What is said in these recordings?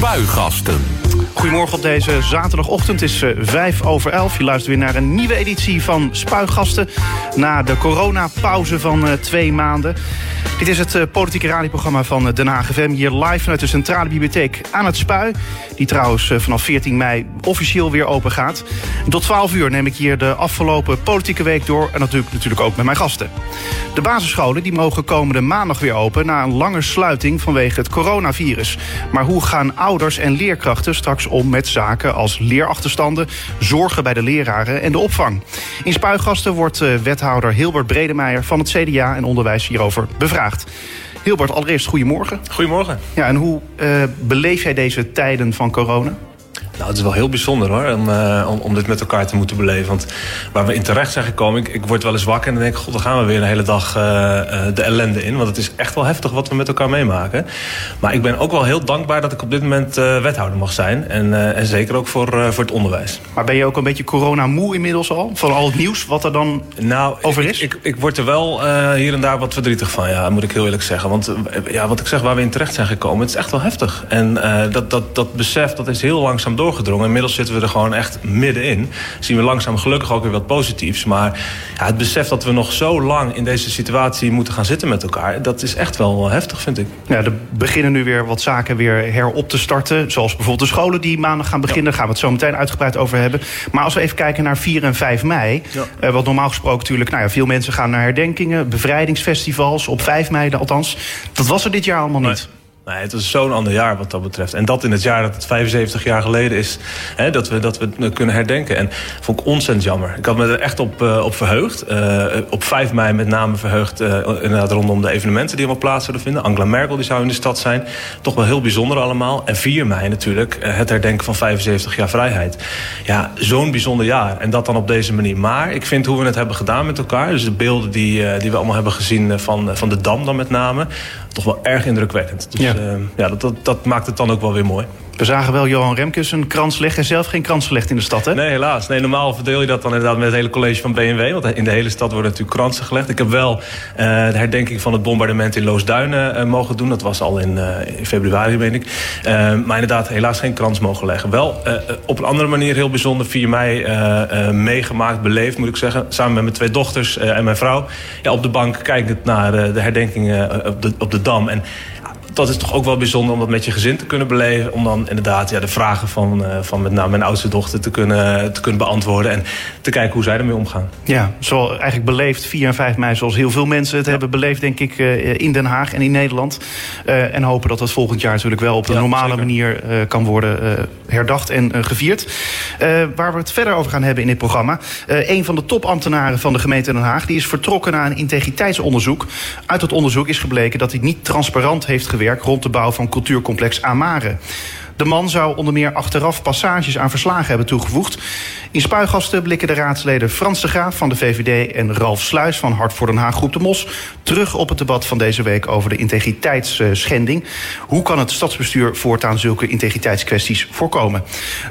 Spuigasten. Goedemorgen op deze zaterdagochtend. Het is uh, vijf over elf. Je luistert weer naar een nieuwe editie van Spuigasten. Na de coronapauze van uh, twee maanden. Dit is het uh, politieke radioprogramma van Den Haag FM. Hier live vanuit de Centrale Bibliotheek aan het Spui. Die trouwens vanaf 14 mei officieel weer open gaat. Tot 12 uur neem ik hier de afgelopen politieke week door. En natuurlijk, natuurlijk ook met mijn gasten. De basisscholen die mogen komende maandag weer open... na een lange sluiting vanwege het coronavirus. Maar hoe gaan ouders en leerkrachten straks om met zaken als leerachterstanden... zorgen bij de leraren en de opvang? In Spuigasten wordt uh, wethouder Hilbert Bredemeijer van het CDA en onderwijs hierover bevraagd. Hilbert, allereerst goedemorgen. Goedemorgen. Ja, en hoe uh, beleef jij deze tijden van corona? Nou, het is wel heel bijzonder hoor, om, uh, om, om, dit met elkaar te moeten beleven. Want waar we in terecht zijn gekomen, ik, ik word wel eens wakker en dan denk ik... god, dan gaan we weer een hele dag uh, uh, de ellende in. Want het is echt wel heftig wat we met elkaar meemaken. Maar ik ben ook wel heel dankbaar dat ik op dit moment wethouder mag zijn. En, en zeker ook voor, voor het onderwijs. Maar ben je ook een beetje corona-moe inmiddels al? Van al het nieuws wat er dan nou, over is? Ik, ik, ik word er wel hier en daar wat verdrietig van, ja, moet ik heel eerlijk zeggen. Want ja, wat ik zeg, waar we in terecht zijn gekomen, het is echt wel heftig. En dat, dat, dat besef, dat is heel langzaam doorgedrongen. Inmiddels zitten we er gewoon echt middenin. Zien we langzaam gelukkig ook weer wat positiefs. Maar ja, het besef dat we nog zo lang in deze situatie moeten gaan zitten met elkaar... dat is echt wel heftig, vind ik. Ja, er beginnen nu weer wat zaken weer herop te starten. Zoals bijvoorbeeld de scholen die maandag gaan beginnen. Daar gaan we het zo meteen uitgebreid over hebben. Maar als we even kijken naar 4 en 5 mei... Ja. Uh, wat normaal gesproken natuurlijk... Nou ja, veel mensen gaan naar herdenkingen, bevrijdingsfestivals... op 5 mei althans. Dat was er dit jaar allemaal niet. Nee. Nee, het is zo'n ander jaar wat dat betreft. En dat in het jaar dat het 75 jaar geleden is... Hè, dat, we, dat we het kunnen herdenken. En vond ik ontzettend jammer. Ik had me er echt op, uh, op verheugd. Uh, op 5 mei met name verheugd uh, inderdaad rondom de evenementen die allemaal plaats zouden vinden. Angela Merkel die zou in de stad zijn. Toch wel heel bijzonder allemaal. En 4 mei natuurlijk het herdenken van 75 jaar vrijheid. Ja, zo'n bijzonder jaar. En dat dan op deze manier. Maar ik vind hoe we het hebben gedaan met elkaar... dus de beelden die, die we allemaal hebben gezien van, van de Dam dan met name... toch wel erg indrukwekkend. Dus, ja. Uh, ja, dat, dat, dat, maakt het dan ook wel weer mooi. We zagen wel Johan Remkes een krans leggen en zelf geen krans gelegd in de stad, hè? Nee, helaas. Nee, normaal verdeel je dat dan inderdaad met het hele college van BMW. Want in de hele stad worden natuurlijk kransen gelegd. Ik heb wel uh, de herdenking van het bombardement in Loosduinen uh, mogen doen. Dat was al in, uh, in februari, weet ik. maar inderdaad helaas geen krans mogen leggen. Wel op een andere manier heel bijzonder 4 mei meegemaakt, beleefd moet ik zeggen. Samen met mijn twee dochters en mijn vrouw. Ja, op de bank kijkend naar de herdenking op, de, op de Dam. En dat is toch ook wel bijzonder om dat met je gezin te kunnen beleven. Om dan inderdaad ja, de vragen van, uh, van met name mijn oudste dochter te kunnen, te kunnen beantwoorden. En te kijken hoe zij ermee omgaan. Ja, zo eigenlijk beleefd 4 en 5 mei zoals heel veel mensen het ja. hebben beleefd denk ik uh, in Den Haag en in Nederland. Uh, en hopen dat dat volgend jaar natuurlijk wel op de ja, normale zeker. manier kan worden herdacht en gevierd. waar we het verder over gaan hebben in dit programma. een van de topambtenaren van de gemeente Den Haag die is vertrokken naar een integriteitsonderzoek. Uit het onderzoek is gebleken dat hij niet transparant heeft gewerkt rond de bouw van cultuurcomplex Amare. De man zou onder meer achteraf passages aan verslagen hebben toegevoegd. In spuigasten blikken de raadsleden Frans de Graaf van de VVD... en Ralf Sluis van Hart voor Den Haag Groep de Mos... terug op het debat van deze week over de integriteitsschending. Hoe kan het stadsbestuur voortaan zulke integriteitskwesties voorkomen?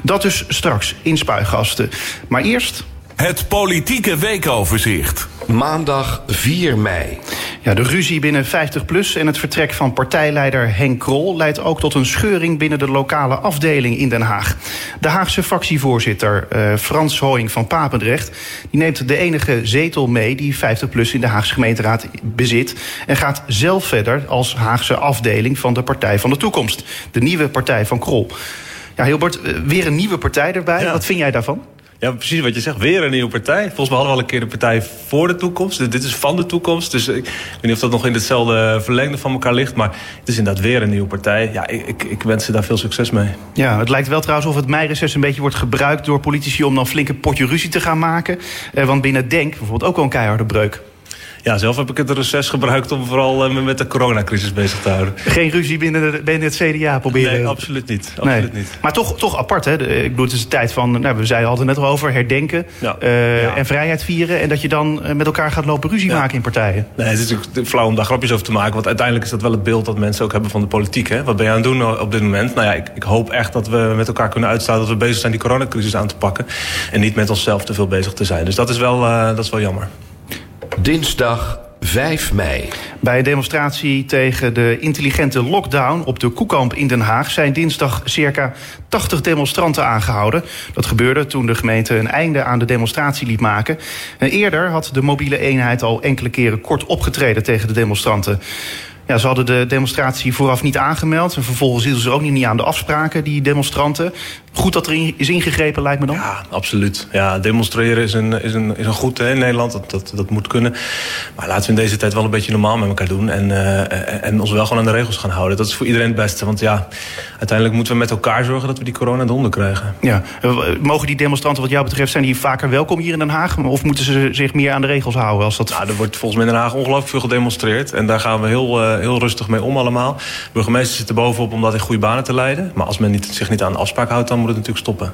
Dat dus straks in spuigasten. Maar eerst... Het politieke weekoverzicht. Maandag 4 mei. Ja, de ruzie binnen 50PLUS en het vertrek van partijleider Henk Krol... leidt ook tot een scheuring binnen de lokale afdeling in Den Haag. De Haagse fractievoorzitter uh, Frans Hoing van Papendrecht... die neemt de enige zetel mee die 50PLUS in de Haagse gemeenteraad bezit... en gaat zelf verder als Haagse afdeling van de Partij van de Toekomst. De nieuwe partij van Krol. Ja, Hilbert, weer een nieuwe partij erbij. Ja. Wat vind jij daarvan? Ja, precies wat je zegt. Weer een nieuwe partij. Volgens mij hadden we al een keer een partij voor de toekomst. Dit is van de toekomst. Dus ik weet niet of dat nog in hetzelfde verlengde van elkaar ligt. Maar het is inderdaad weer een nieuwe partij. Ja, ik, ik, ik wens ze daar veel succes mee. Ja, het lijkt wel trouwens of het meireces een beetje wordt gebruikt door politici... om dan flinke potje ruzie te gaan maken. Eh, want binnen Denk bijvoorbeeld ook wel een keiharde breuk. Ja, zelf heb ik het reces gebruikt om vooral uh, met de coronacrisis bezig te houden. Geen ruzie binnen, de, binnen het CDA proberen? Nee, absoluut niet. Absoluut nee. niet. Maar toch, toch apart, hè? Ik bedoel, het is de tijd van, nou, we zeiden altijd net al over, herdenken ja. Uh, ja. en vrijheid vieren. En dat je dan met elkaar gaat lopen ruzie ja. maken in partijen. Nee, het is natuurlijk flauw om daar grapjes over te maken. Want uiteindelijk is dat wel het beeld dat mensen ook hebben van de politiek. Hè? Wat ben je aan het doen op dit moment? Nou ja, ik, ik hoop echt dat we met elkaar kunnen uitstaan dat we bezig zijn die coronacrisis aan te pakken. En niet met onszelf te veel bezig te zijn. Dus dat is wel, uh, dat is wel jammer. Dinsdag 5 mei. Bij een demonstratie tegen de intelligente lockdown op de Koekamp in Den Haag zijn dinsdag circa 80 demonstranten aangehouden. Dat gebeurde toen de gemeente een einde aan de demonstratie liet maken. En eerder had de mobiele eenheid al enkele keren kort opgetreden tegen de demonstranten. Ja, ze hadden de demonstratie vooraf niet aangemeld. En vervolgens hielden ze ook niet aan de afspraken, die demonstranten. Goed dat er is ingegrepen, lijkt me dan. Ja, absoluut. Ja, demonstreren is een, is een, is een goed hè, in Nederland. Dat, dat, dat moet kunnen. Maar laten we in deze tijd wel een beetje normaal met elkaar doen. En, uh, en ons wel gewoon aan de regels gaan houden. Dat is voor iedereen het beste. Want ja, uiteindelijk moeten we met elkaar zorgen dat we die corona de onder krijgen. Ja. Mogen die demonstranten wat jou betreft, zijn die vaker welkom hier in Den Haag? Of moeten ze zich meer aan de regels houden? Als dat... Nou, er wordt volgens mij in Den Haag ongelooflijk veel gedemonstreerd. En daar gaan we heel, uh, heel rustig mee om allemaal. Burgemeester zit er bovenop om dat in goede banen te leiden. Maar als men niet, zich niet aan de afspraak houdt, dan moet het natuurlijk stoppen.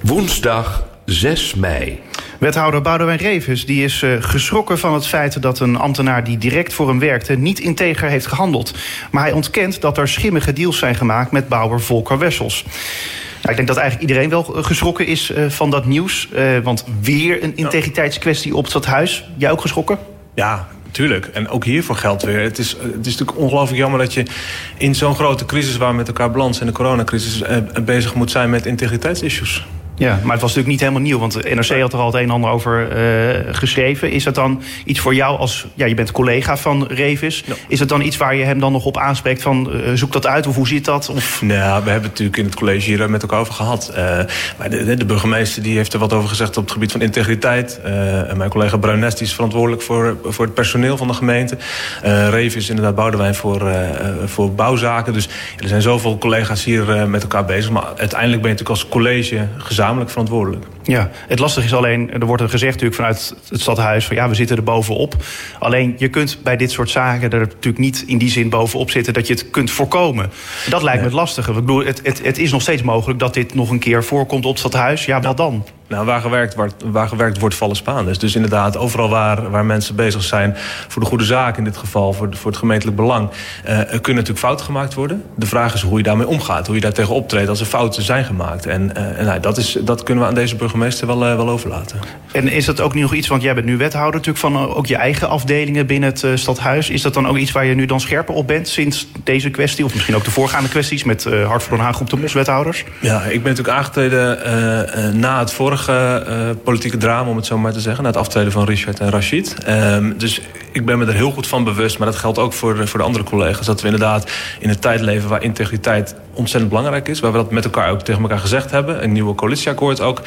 Woensdag 6 mei. Wethouder Boudewijn Revis die is uh, geschrokken van het feit dat een ambtenaar die direct voor hem werkte niet integer heeft gehandeld. Maar hij ontkent dat er schimmige deals zijn gemaakt met bouwer Volker Wessels. Nou, ik denk dat eigenlijk iedereen wel geschrokken is uh, van dat nieuws. Uh, want weer een integriteitskwestie op het stadhuis. Jij ook geschrokken? Ja, Tuurlijk. En ook hiervoor geldt weer. Het is, het is natuurlijk ongelooflijk jammer dat je in zo'n grote crisis... waar we met elkaar balans en de coronacrisis eh, bezig moet zijn met integriteitsissues. Ja, maar het was natuurlijk niet helemaal nieuw, want de NRC had er al het een en ander over uh, geschreven. Is dat dan iets voor jou als, ja, je bent collega van Revis. Ja. Is dat dan iets waar je hem dan nog op aanspreekt van uh, zoek dat uit of hoe zit dat? Of... Nou, we hebben het natuurlijk in het college hier met elkaar over gehad. Uh, maar de, de, burgemeester die heeft er wat over gezegd op het gebied van integriteit. en mijn collega Bruines die is verantwoordelijk voor, voor het personeel van de gemeente. Revis inderdaad Boudewijn voor, voor bouwzaken. Dus er zijn zoveel collega's hier met elkaar bezig. Maar uiteindelijk ben je natuurlijk als college gezamenlijk verantwoordelijk. Ja, het lastige is alleen, er wordt er gezegd natuurlijk vanuit het stadhuis... van ja, we zitten er bovenop. Alleen, je kunt bij dit soort zaken er natuurlijk niet in die zin bovenop zitten... dat je het kunt voorkomen. Dat lijkt me het lastige. Ik bedoel, het, het, het is nog steeds mogelijk dat dit nog een keer voorkomt op het stadhuis. Ja, wat dan? Nou, waar gewerkt, waar, waar gewerkt wordt, vallen Spaanders. Dus inderdaad, overal waar, waar mensen bezig zijn... voor de goede zaak in dit geval, voor, voor het gemeentelijk belang... Uh, er kunnen natuurlijk fouten gemaakt worden. De vraag is hoe je daarmee omgaat. Hoe je daar tegen optreedt als er fouten zijn gemaakt. En, uh, en nou, dat, is, dat kunnen we aan deze burgemeester wel, uh, wel overlaten. En is dat ook nog iets, want jij bent nu wethouder... natuurlijk van ook je eigen afdelingen binnen het stadhuis. Is dat dan ook iets waar je nu dan scherper op bent sinds deze kwestie? Of misschien ook de voorgaande kwesties met Hart voor Den Haag groep de Mos wethouders? Ja, ik ben natuurlijk aangetreden na het vorige uh, politieke drama, om het zo maar te zeggen. Na het aftreden van Richard en Rashid. Um, dus ik ben me er heel goed van bewust. Maar dat geldt ook voor, voor de andere collega's. Dat we inderdaad in een tijd leven waar integriteit ontzettend belangrijk is. Waar we dat met elkaar ook tegen elkaar gezegd hebben. Een nieuwe coalitieakkoord ook.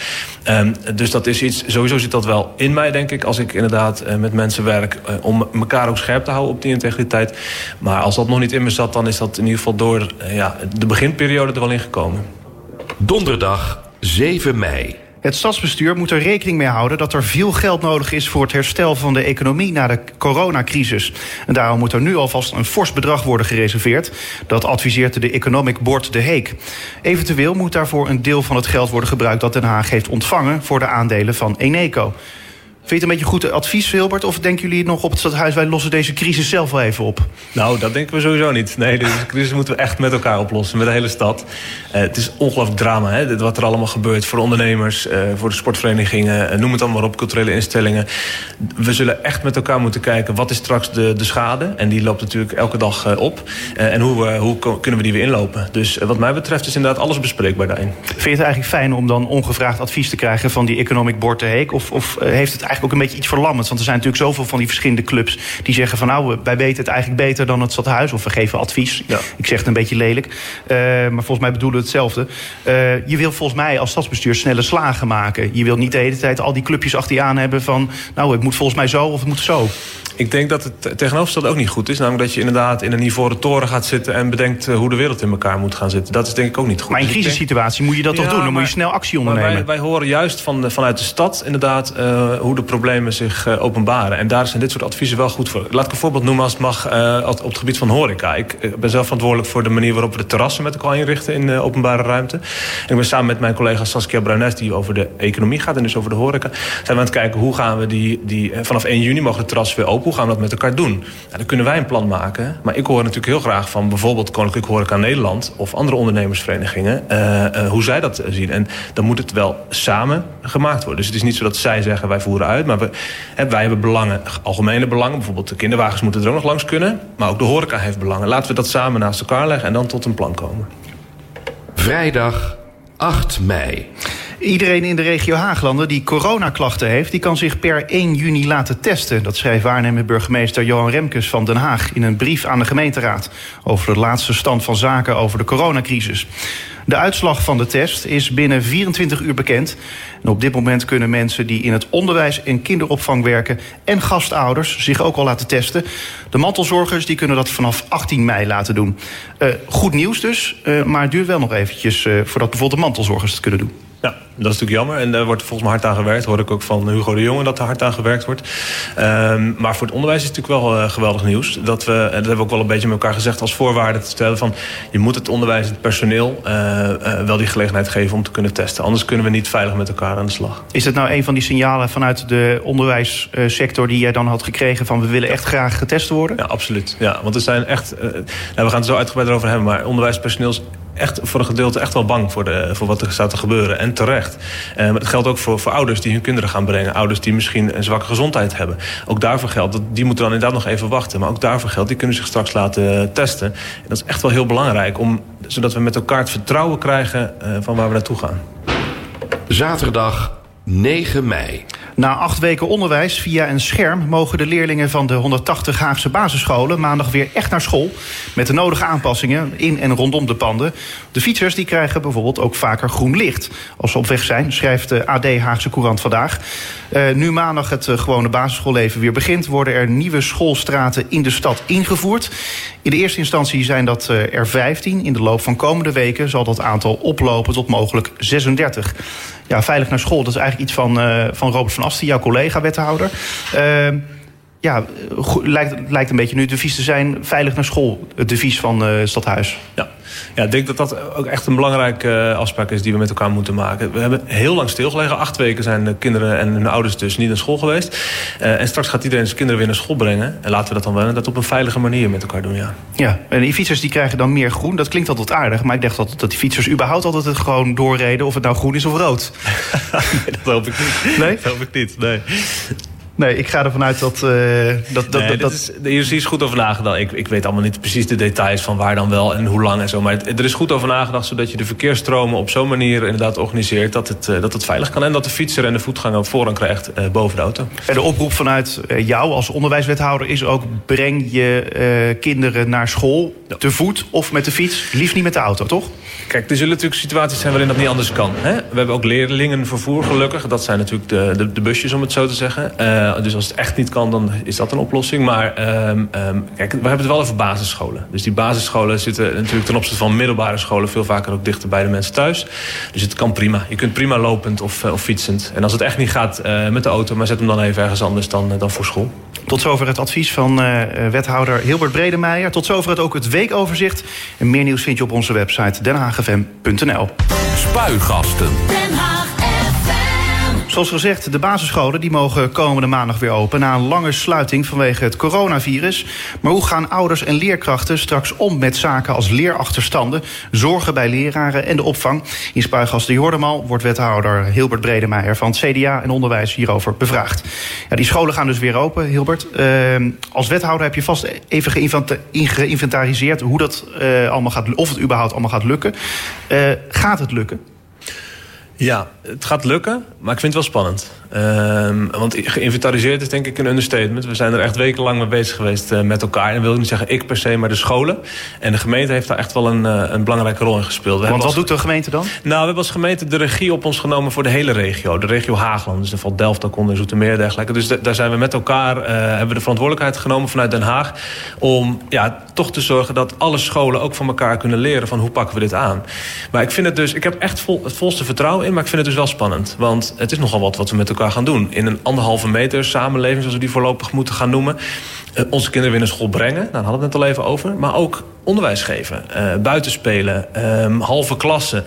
Um, dus dat is iets, sowieso zit dat wel in mij, denk ik. Als ik inderdaad uh, met mensen werk. Uh, om elkaar ook scherp te houden op die integriteit. Maar als dat nog niet in me zat, dan is dat in ieder geval door ja, de beginperiode er wel in gekomen. Donderdag 7 mei. Het stadsbestuur moet er rekening mee houden dat er veel geld nodig is voor het herstel van de economie na de coronacrisis. En daarom moet er nu alvast een fors bedrag worden gereserveerd. Dat adviseert de Economic Board De Heek. Eventueel moet daarvoor een deel van het geld worden gebruikt dat Den Haag heeft ontvangen voor de aandelen van Eneco. Vind je het een beetje goed advies, Wilbert? Of denken jullie nog op het stadhuis... wij lossen deze crisis zelf wel even op? Nou, dat denken we sowieso niet. Nee, deze crisis moeten we echt met elkaar oplossen. Met de hele stad. Uh, het is ongelooflijk drama, hè? wat er allemaal gebeurt. Voor de ondernemers, uh, voor de sportverenigingen... Uh, noem het allemaal maar op, culturele instellingen. We zullen echt met elkaar moeten kijken... wat is straks de, de schade? En die loopt natuurlijk elke dag op. en hoe, hoe kunnen we die weer inlopen? Dus wat mij betreft is inderdaad alles bespreekbaar daarin. Vind je het eigenlijk fijn om dan ongevraagd advies te krijgen... van die Economic Board de Heek? Of, of heeft het eigenlijk ook een beetje iets verlammends. Want er zijn natuurlijk zoveel van die verschillende clubs die zeggen van nou, wij weten het eigenlijk beter dan het stadhuis. Of we geven advies. Ja. Ik zeg het een beetje lelijk. Uh, maar volgens mij bedoelen we hetzelfde. Uh, je wil volgens mij als stadsbestuur snelle slagen maken. Je wil niet de hele tijd al die clubjes achter je aan hebben van nou, het moet volgens mij zo of het moet zo. Ik denk dat het tegenovergestelde ook niet goed is. Namelijk dat je inderdaad in een ivoren toren gaat zitten... en bedenkt hoe de wereld in elkaar moet gaan zitten. Dat is denk ik ook niet goed. Maar in een dus crisissituatie moet je dat ja, toch doen? Dan maar, moet je snel actie ondernemen. Wij, wij, horen juist van vanuit de stad inderdaad... Uh, hoe de problemen zich uh, openbaren. En daar zijn dit soort adviezen wel goed voor. Laat ik een voorbeeld noemen als het mag uh, op het gebied van horeca. Ik ben zelf verantwoordelijk voor de manier waarop we de terrassen met elkaar inrichten... in uh, openbare ruimte. En ik ben samen met mijn collega Saskia Bruines... die over de economie gaat en dus over de horeca... zijn we aan het kijken hoe gaan we die... die vanaf 1 juni mogen de terrassen weer open. Hoe gaan we dat met elkaar doen? Ja, dan kunnen wij een plan maken. Maar ik hoor natuurlijk heel graag van bijvoorbeeld Koninklijk Horeca Nederland... of andere ondernemersverenigingen, hoe zij dat zien. En dan moet het wel samen gemaakt worden. Dus het is niet zo dat zij zeggen wij voeren uit. Maar we, hè, wij hebben belangen, algemene belangen. Bijvoorbeeld de kinderwagens moeten er ook nog langs kunnen. Maar ook de horeca heeft belangen. Laten we dat samen naast elkaar leggen en dan tot een plan komen. Vrijdag 8 mei. Iedereen in de regio Haaglanden die coronaklachten heeft... die kan zich per 1 juni laten testen. Dat schrijft waarnemend burgemeester Johan Remkes van Den Haag... in een brief aan de gemeenteraad... over de laatste stand van zaken over de coronacrisis. De uitslag van de test is binnen 24 uur bekend. En op dit moment kunnen mensen die in het onderwijs en kinderopvang werken... en gastouders zich ook al laten testen. De mantelzorgers die kunnen dat vanaf 18 mei laten doen. Uh, goed nieuws dus, uh, maar het duurt wel nog eventjes... Uh, voordat bijvoorbeeld de mantelzorgers het kunnen doen. Ja, dat is natuurlijk jammer. En daar wordt volgens mij hard aan gewerkt. Hoor ik ook van Hugo de Jonge dat er hard aan gewerkt wordt. Um, maar voor het onderwijs is het natuurlijk wel uh, geweldig nieuws. Dat we, en dat hebben we ook wel een beetje met elkaar gezegd als voorwaarde te stellen van je moet het onderwijs, het personeel uh, uh, wel die gelegenheid geven om te kunnen testen. Anders kunnen we niet veilig met elkaar aan de slag. Is het nou een van die signalen vanuit de onderwijssector die jij dan had gekregen van we willen echt graag getest worden? Ja, absoluut. Ja, want er zijn echt, nou, we gaan het zo uitgebreid over hebben, maar onderwijspersoneel is echt voor een gedeelte echt wel bang voor, de, voor wat er staat te gebeuren. En terecht. Uh, maar dat geldt ook voor, voor ouders die hun kinderen gaan brengen. Ouders die misschien een zwakke gezondheid hebben. Ook daarvoor geldt, dat, die moeten dan inderdaad nog even wachten. Maar ook daarvoor geldt, die kunnen zich straks laten testen. En dat is echt wel heel belangrijk. Om, zodat we met elkaar het vertrouwen krijgen uh, van waar we naartoe gaan. Zaterdag 9 mei. Na acht weken onderwijs via een scherm mogen de leerlingen van de 180 Haagse basisscholen maandag weer echt naar school. Met de nodige aanpassingen in en rondom de panden. De fietsers die krijgen bijvoorbeeld ook vaker groen licht als ze op weg zijn, schrijft de AD Haagse Courant vandaag. Uh, nu maandag het uh, gewone basisschoolleven weer begint, worden er nieuwe schoolstraten in de stad ingevoerd. In de eerste instantie zijn dat uh, er 15. In de loop van komende weken zal dat aantal oplopen tot mogelijk 36 ja, veilig naar school. Dat is eigenlijk iets van, uh, van Robert van Asten, jouw collega-wethouder. Ja, lijkt, lijkt een beetje nu het devies te zijn... veilig naar school, het devies van uh, Stadhuis. Ja. Ja, ik denk dat dat ook echt een belangrijke uh, afspraak is die we met elkaar moeten maken. We hebben heel lang stilgelegen. Acht weken zijn de kinderen en hun ouders dus niet naar school geweest. Uh, en straks gaat iedereen zijn kinderen weer naar school brengen. En laten we dat dan wel dat op een veilige manier met elkaar doen, ja. Ja, en die fietsers die krijgen dan meer groen. Dat klinkt altijd aardig. Maar ik dacht dat, dat die fietsers überhaupt altijd het gewoon doorreden... of het nou groen is of rood. nee, dat hoop ik niet. Nee? Dat hoop ik niet, nee. Nee, ik ga ervan uit dat... Uh, dat, dat, nee, dat is, hier is goed over nagedacht. Ik, ik weet allemaal niet precies de details van waar dan wel en hoe lang en zo. Maar het, er is goed over nagedacht zodat je de verkeersstromen op zo'n manier inderdaad organiseert... dat het, uh, dat het veilig kan en dat de fietser en de voetganger voorrang krijgt uh, boven de auto. En de oproep vanuit jou als onderwijswethouder is ook... breng je kinderen naar school ja. te voet of met de fiets. Liefst niet met de auto, toch? Kijk, er zullen natuurlijk situaties zijn waarin dat niet anders kan. Hè? We hebben ook leerlingenvervoer gelukkig. Dat zijn natuurlijk de, de, de busjes, om het zo te zeggen. Uh, dus als het echt niet kan, dan is dat een oplossing. Maar um, um, kijk, we hebben het wel over basisscholen. Dus die basisscholen zitten natuurlijk ten opzichte van middelbare scholen... veel vaker ook dichter bij de mensen thuis. Dus het kan prima. Je kunt prima lopend of, uh, of fietsend. En als het echt niet gaat uh, met de auto, maar zet hem dan even ergens anders dan, dan voor school. Tot zover het advies van uh, wethouder Hilbert Bredemeijer. Tot zover het ook het weekoverzicht. En meer nieuws vind je op onze website denhaagfm.nl. Spuigasten. Den Haag. Zoals gezegd, de basisscholen die mogen komende maandag weer open... na een lange sluiting vanwege het coronavirus. Maar hoe gaan ouders en leerkrachten straks om met zaken als leerachterstanden... zorgen bij leraren en de opvang? In Spuigasten Jordemal wordt wethouder Hilbert Bredemeijer... van het CDA en Onderwijs hierover bevraagd. Ja, die scholen gaan dus weer open, Hilbert. Uh, als wethouder heb je vast even geïnventariseerd... hoe dat uh, allemaal gaat, of het überhaupt allemaal gaat lukken. Uh, gaat het lukken? Ja, het gaat lukken, maar ik vind het wel spannend. Um, want geïnventariseerd is denk ik een understatement. We zijn er echt wekenlang mee bezig geweest uh, met elkaar. En dat wil ik niet zeggen ik per se, maar de scholen. En de gemeente heeft daar echt wel een, uh, een belangrijke rol in gespeeld. We want wat als, doet de gemeente dan? Nou, we hebben als gemeente de regie op ons genomen voor de hele regio. De regio Haagland, dus er valt Delft ook onder, Zoetermeer en dergelijke. Dus daar zijn we met elkaar, uh, hebben we de verantwoordelijkheid genomen vanuit Den Haag... om ja, toch te zorgen dat alle scholen ook van elkaar kunnen leren... van hoe pakken we dit aan. Maar ik vind het dus, ik heb echt vol, het volste vertrouwen in... maar ik vind het dus wel spannend. Want het is nogal wat wat we met elkaar gaan doen. In een anderhalve meter samenleving, zoals we die voorlopig moeten gaan noemen. Uh, onze kinderen weer naar school brengen, nou, daar hadden we het net al even over. Maar ook onderwijs geven, uh, buitenspelen, um, halve klassen.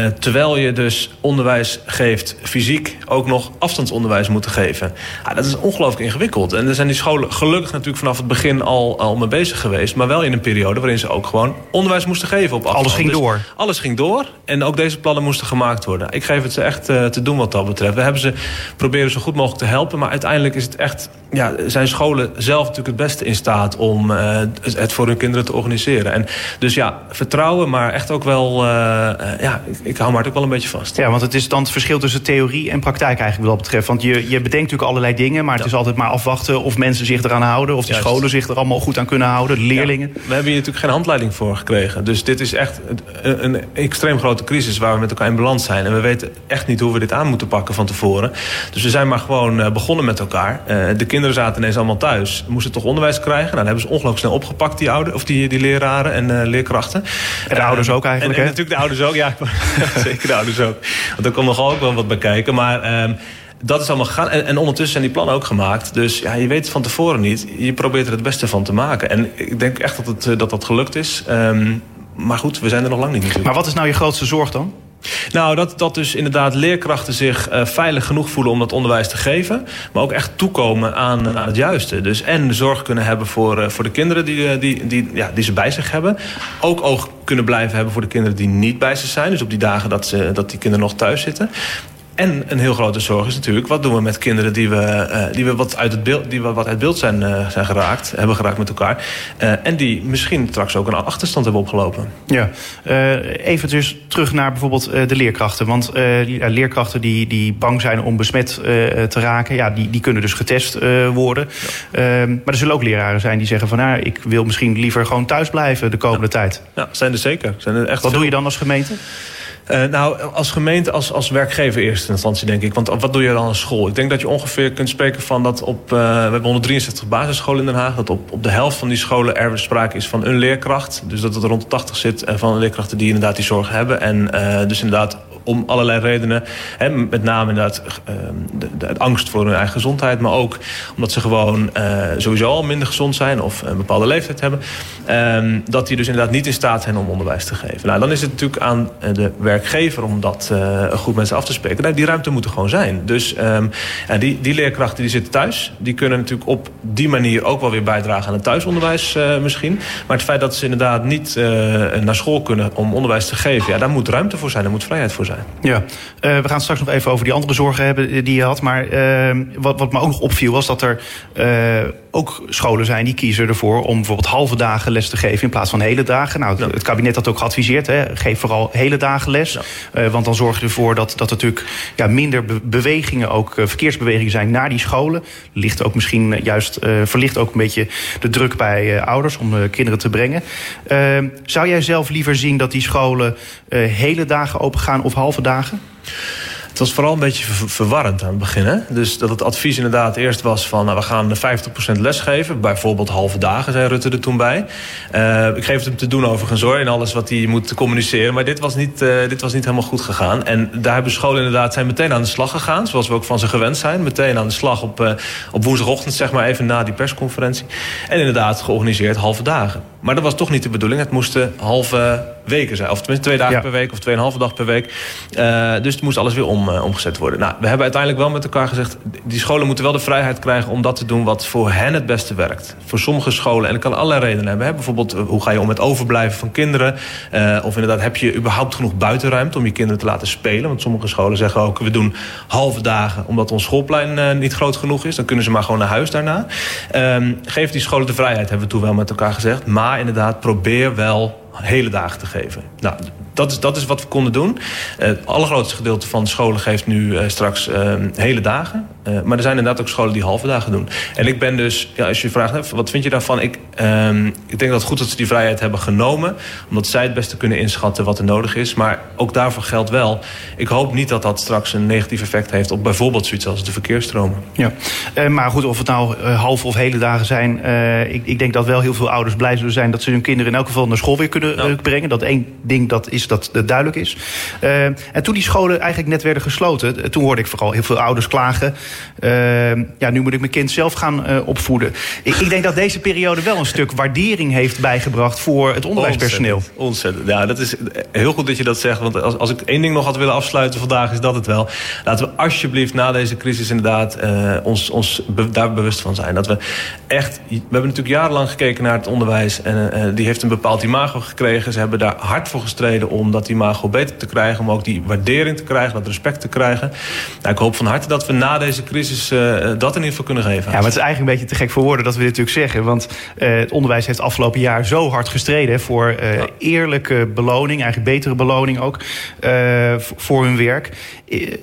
Uh, terwijl je dus onderwijs geeft, fysiek ook nog afstandsonderwijs moeten geven. Ja, dat is ongelooflijk ingewikkeld. En er zijn die scholen gelukkig natuurlijk vanaf het begin al, al mee bezig geweest. Maar wel in een periode waarin ze ook gewoon onderwijs moesten geven op afstand. Alles ging Dus door. alles ging door. En ook deze plannen moesten gemaakt worden. Ik geef het ze echt uh, te doen wat dat betreft. We hebben ze proberen zo goed mogelijk te helpen. Maar uiteindelijk is het echt, ja, zijn scholen zelf natuurlijk het beste in staat om uh, het voor hun kinderen te organiseren. En dus ja, vertrouwen, maar echt ook wel, ja, ik, hou me hart ook wel een beetje vast. Ja, want het is dan het verschil tussen theorie en praktijk eigenlijk wat dat betreft. Want je, je bedenkt natuurlijk allerlei dingen, maar het ja. is altijd maar afwachten of mensen zich eraan houden. Of de Juist. scholen zich er allemaal goed aan kunnen houden, de leerlingen. Ja, we hebben hier natuurlijk geen handleiding voor gekregen. Dus dit is echt een, een extreem grote crisis waar we met elkaar in balans zijn. En we weten echt niet hoe we dit aan moeten pakken van tevoren. Dus we zijn maar gewoon uh, begonnen met elkaar. Uh, de kinderen zaten ineens allemaal thuis. Moesten toch onderwijs krijgen. Nou, dat hebben ze ongelooflijk snel opgepakt, die, ouder, of die, die leraren en uh, leerkrachten. En de ouders ook eigenlijk? En natuurlijk de ouders ook, ja. zeker de ouders ook. Want er komt nogal ook wel wat bij kijken. Maar... Um, dat is allemaal gegaan. En, en, ondertussen zijn die plannen ook gemaakt. Dus ja, je weet het van tevoren niet. Je probeert er het beste van te maken. En ik denk echt dat het, dat, dat gelukt is. Um, maar goed, we zijn er nog lang niet natuurlijk. Maar wat is nou je grootste zorg dan? Nou, dat, dat dus inderdaad leerkrachten zich uh, veilig genoeg voelen om dat onderwijs te geven. Maar ook echt toekomen aan, aan het juiste. Dus en zorg kunnen hebben voor, uh, voor de kinderen die, die, die, ja, die ze bij zich hebben. Ook oog kunnen blijven hebben voor de kinderen die niet bij ze zijn. Dus op die dagen dat, ze, dat die kinderen nog thuis zitten. En een heel grote zorg is natuurlijk... wat doen we met kinderen die we, uh, die we, wat, uit het beeld, die we wat uit beeld zijn, uh, zijn geraakt... hebben geraakt met elkaar. Uh, en die misschien straks ook een achterstand hebben opgelopen. Ja, even dus terug naar bijvoorbeeld de leerkrachten. Want leerkrachten die, die bang zijn om besmet te raken... Ja, die, die kunnen dus getest worden. Ja. maar er zullen ook leraren zijn die zeggen van... Nou, ik wil misschien liever gewoon thuis blijven de komende ja. tijd. Ja, zijn er zeker. Zijn er echt wat veel... doe je dan als gemeente? Uh, nou, als gemeente, als, als werkgever in eerste instantie, denk ik. Want wat doe je dan als school? Ik denk dat je ongeveer kunt spreken van dat op... Uh, we hebben 163 basisscholen in Den Haag. Dat op, op de helft van die scholen er sprake is van een leerkracht. Dus dat het rond de 80 zit van leerkrachten die inderdaad die zorg hebben. En dus inderdaad om allerlei redenen. Hè, met name inderdaad de, de, angst voor hun eigen gezondheid. Maar ook omdat ze gewoon uh, sowieso al minder gezond zijn. Of een bepaalde leeftijd hebben. Um, dat die dus inderdaad niet in staat zijn om onderwijs te geven. Nou, dan is het natuurlijk aan de werkgever om dat uh, goed met ze af te spreken. Nou, die ruimte moet er gewoon zijn. Dus um, ja, die, die leerkrachten die zitten thuis. Die kunnen natuurlijk op die manier ook wel weer bijdragen aan het thuisonderwijs uh, misschien. Maar het feit dat ze inderdaad niet naar school kunnen om onderwijs te geven. Ja, daar moet ruimte voor zijn. Daar moet vrijheid voor zijn. Ja, uh, we gaan straks nog even over die andere zorgen hebben die je had. Maar uh, wat, wat me ook nog opviel was dat er ook scholen zijn die kiezen ervoor om bijvoorbeeld halve dagen les te geven in plaats van hele dagen. Nou, het kabinet had ook geadviseerd, hè, geef vooral hele dagen les. Ja. want dan zorg je ervoor dat, dat er natuurlijk ja, minder be bewegingen, ook verkeersbewegingen zijn naar die scholen. Ligt ook misschien juist, verlicht ook een beetje de druk bij ouders om kinderen te brengen. zou jij zelf liever zien dat die scholen hele dagen open gaan of halve dagen? Het was vooral een beetje ver verwarrend aan het begin. Hè? Dus dat het advies inderdaad eerst was van... Nou, we gaan 50% lesgeven. Bijvoorbeeld halve dagen, zei Rutte er toen bij. Uh, ik geef het hem te doen overigens hoor... in alles wat hij moet communiceren. Maar dit was, niet, uh, dit was niet helemaal goed gegaan. En daar hebben scholen inderdaad zijn meteen aan de slag gegaan. Zoals we ook van ze gewend zijn. Meteen aan de slag op, uh, op woensdagochtend, zeg maar even na die persconferentie. En inderdaad georganiseerd halve dagen. Maar dat was toch niet de bedoeling. Het moesten halve weken zijn. Of tenminste twee dagen ja. per week of tweeënhalve dag per week. Uh, dus het moest alles weer om, uh, omgezet worden. Nou, we hebben uiteindelijk wel met elkaar gezegd... die scholen moeten wel de vrijheid krijgen om dat te doen... wat voor hen het beste werkt. Voor sommige scholen, en dat kan allerlei redenen hebben. Hè? Bijvoorbeeld, hoe ga je om met overblijven van kinderen? Uh, of inderdaad, heb je überhaupt genoeg buitenruimte... om je kinderen te laten spelen? Want sommige scholen zeggen ook... we doen halve dagen omdat ons schoolplein niet groot genoeg is. Dan kunnen ze maar gewoon naar huis daarna. Um, geef die scholen de vrijheid, hebben we toen wel met elkaar gezegd. Maar inderdaad, probeer wel hele dagen te geven. Nou, dat is, dat is wat we konden doen. Uh, het allergrootste gedeelte van scholen geeft nu uh, straks uh, hele dagen. maar er zijn inderdaad ook scholen die halve dagen doen. En ik ben dus, ja, als je vraagt, wat vind je daarvan? Ik, ehm, ik denk dat het goed dat ze die vrijheid hebben genomen. Omdat zij het beste kunnen inschatten wat er nodig is. Maar ook daarvoor geldt wel. Ik hoop niet dat dat straks een negatief effect heeft op bijvoorbeeld zoiets als de verkeersstromen. Ja, maar goed, of het nou halve of hele dagen zijn. Ik, ik denk dat wel heel veel ouders blij zullen zijn dat ze hun kinderen in elk geval naar school weer kunnen kunnen brengen. Dat één ding dat is dat het duidelijk is. Eh, en toen die scholen eigenlijk net werden gesloten, eh, toen hoorde ik vooral heel veel ouders klagen. eh, ja, nu moet ik mijn kind zelf gaan opvoeden. Ik, ik denk dat deze periode wel een stuk waardering heeft bijgebracht voor het onderwijspersoneel. Ontzettend, ontzettend. Ja, dat is heel goed dat je dat zegt. Want als, als ik één ding nog had willen afsluiten vandaag, is dat het wel. Laten we alsjeblieft na deze crisis inderdaad ons, ons be- daar bewust van zijn. Dat we echt. We hebben natuurlijk jarenlang gekeken naar het onderwijs. En die heeft een bepaald imago gekregen. Ze hebben daar hard voor gestreden om dat imago beter te krijgen. Om ook die waardering te krijgen, dat respect te krijgen. Nou, ik hoop van harte dat we na deze crisis eh, dat in ieder geval kunnen geven. Ja, maar het is eigenlijk een beetje te gek voor woorden dat we dit natuurlijk zeggen. Want eh, het onderwijs heeft afgelopen jaar zo hard gestreden voor eh, eerlijke beloning, eigenlijk betere beloning ook, voor hun werk.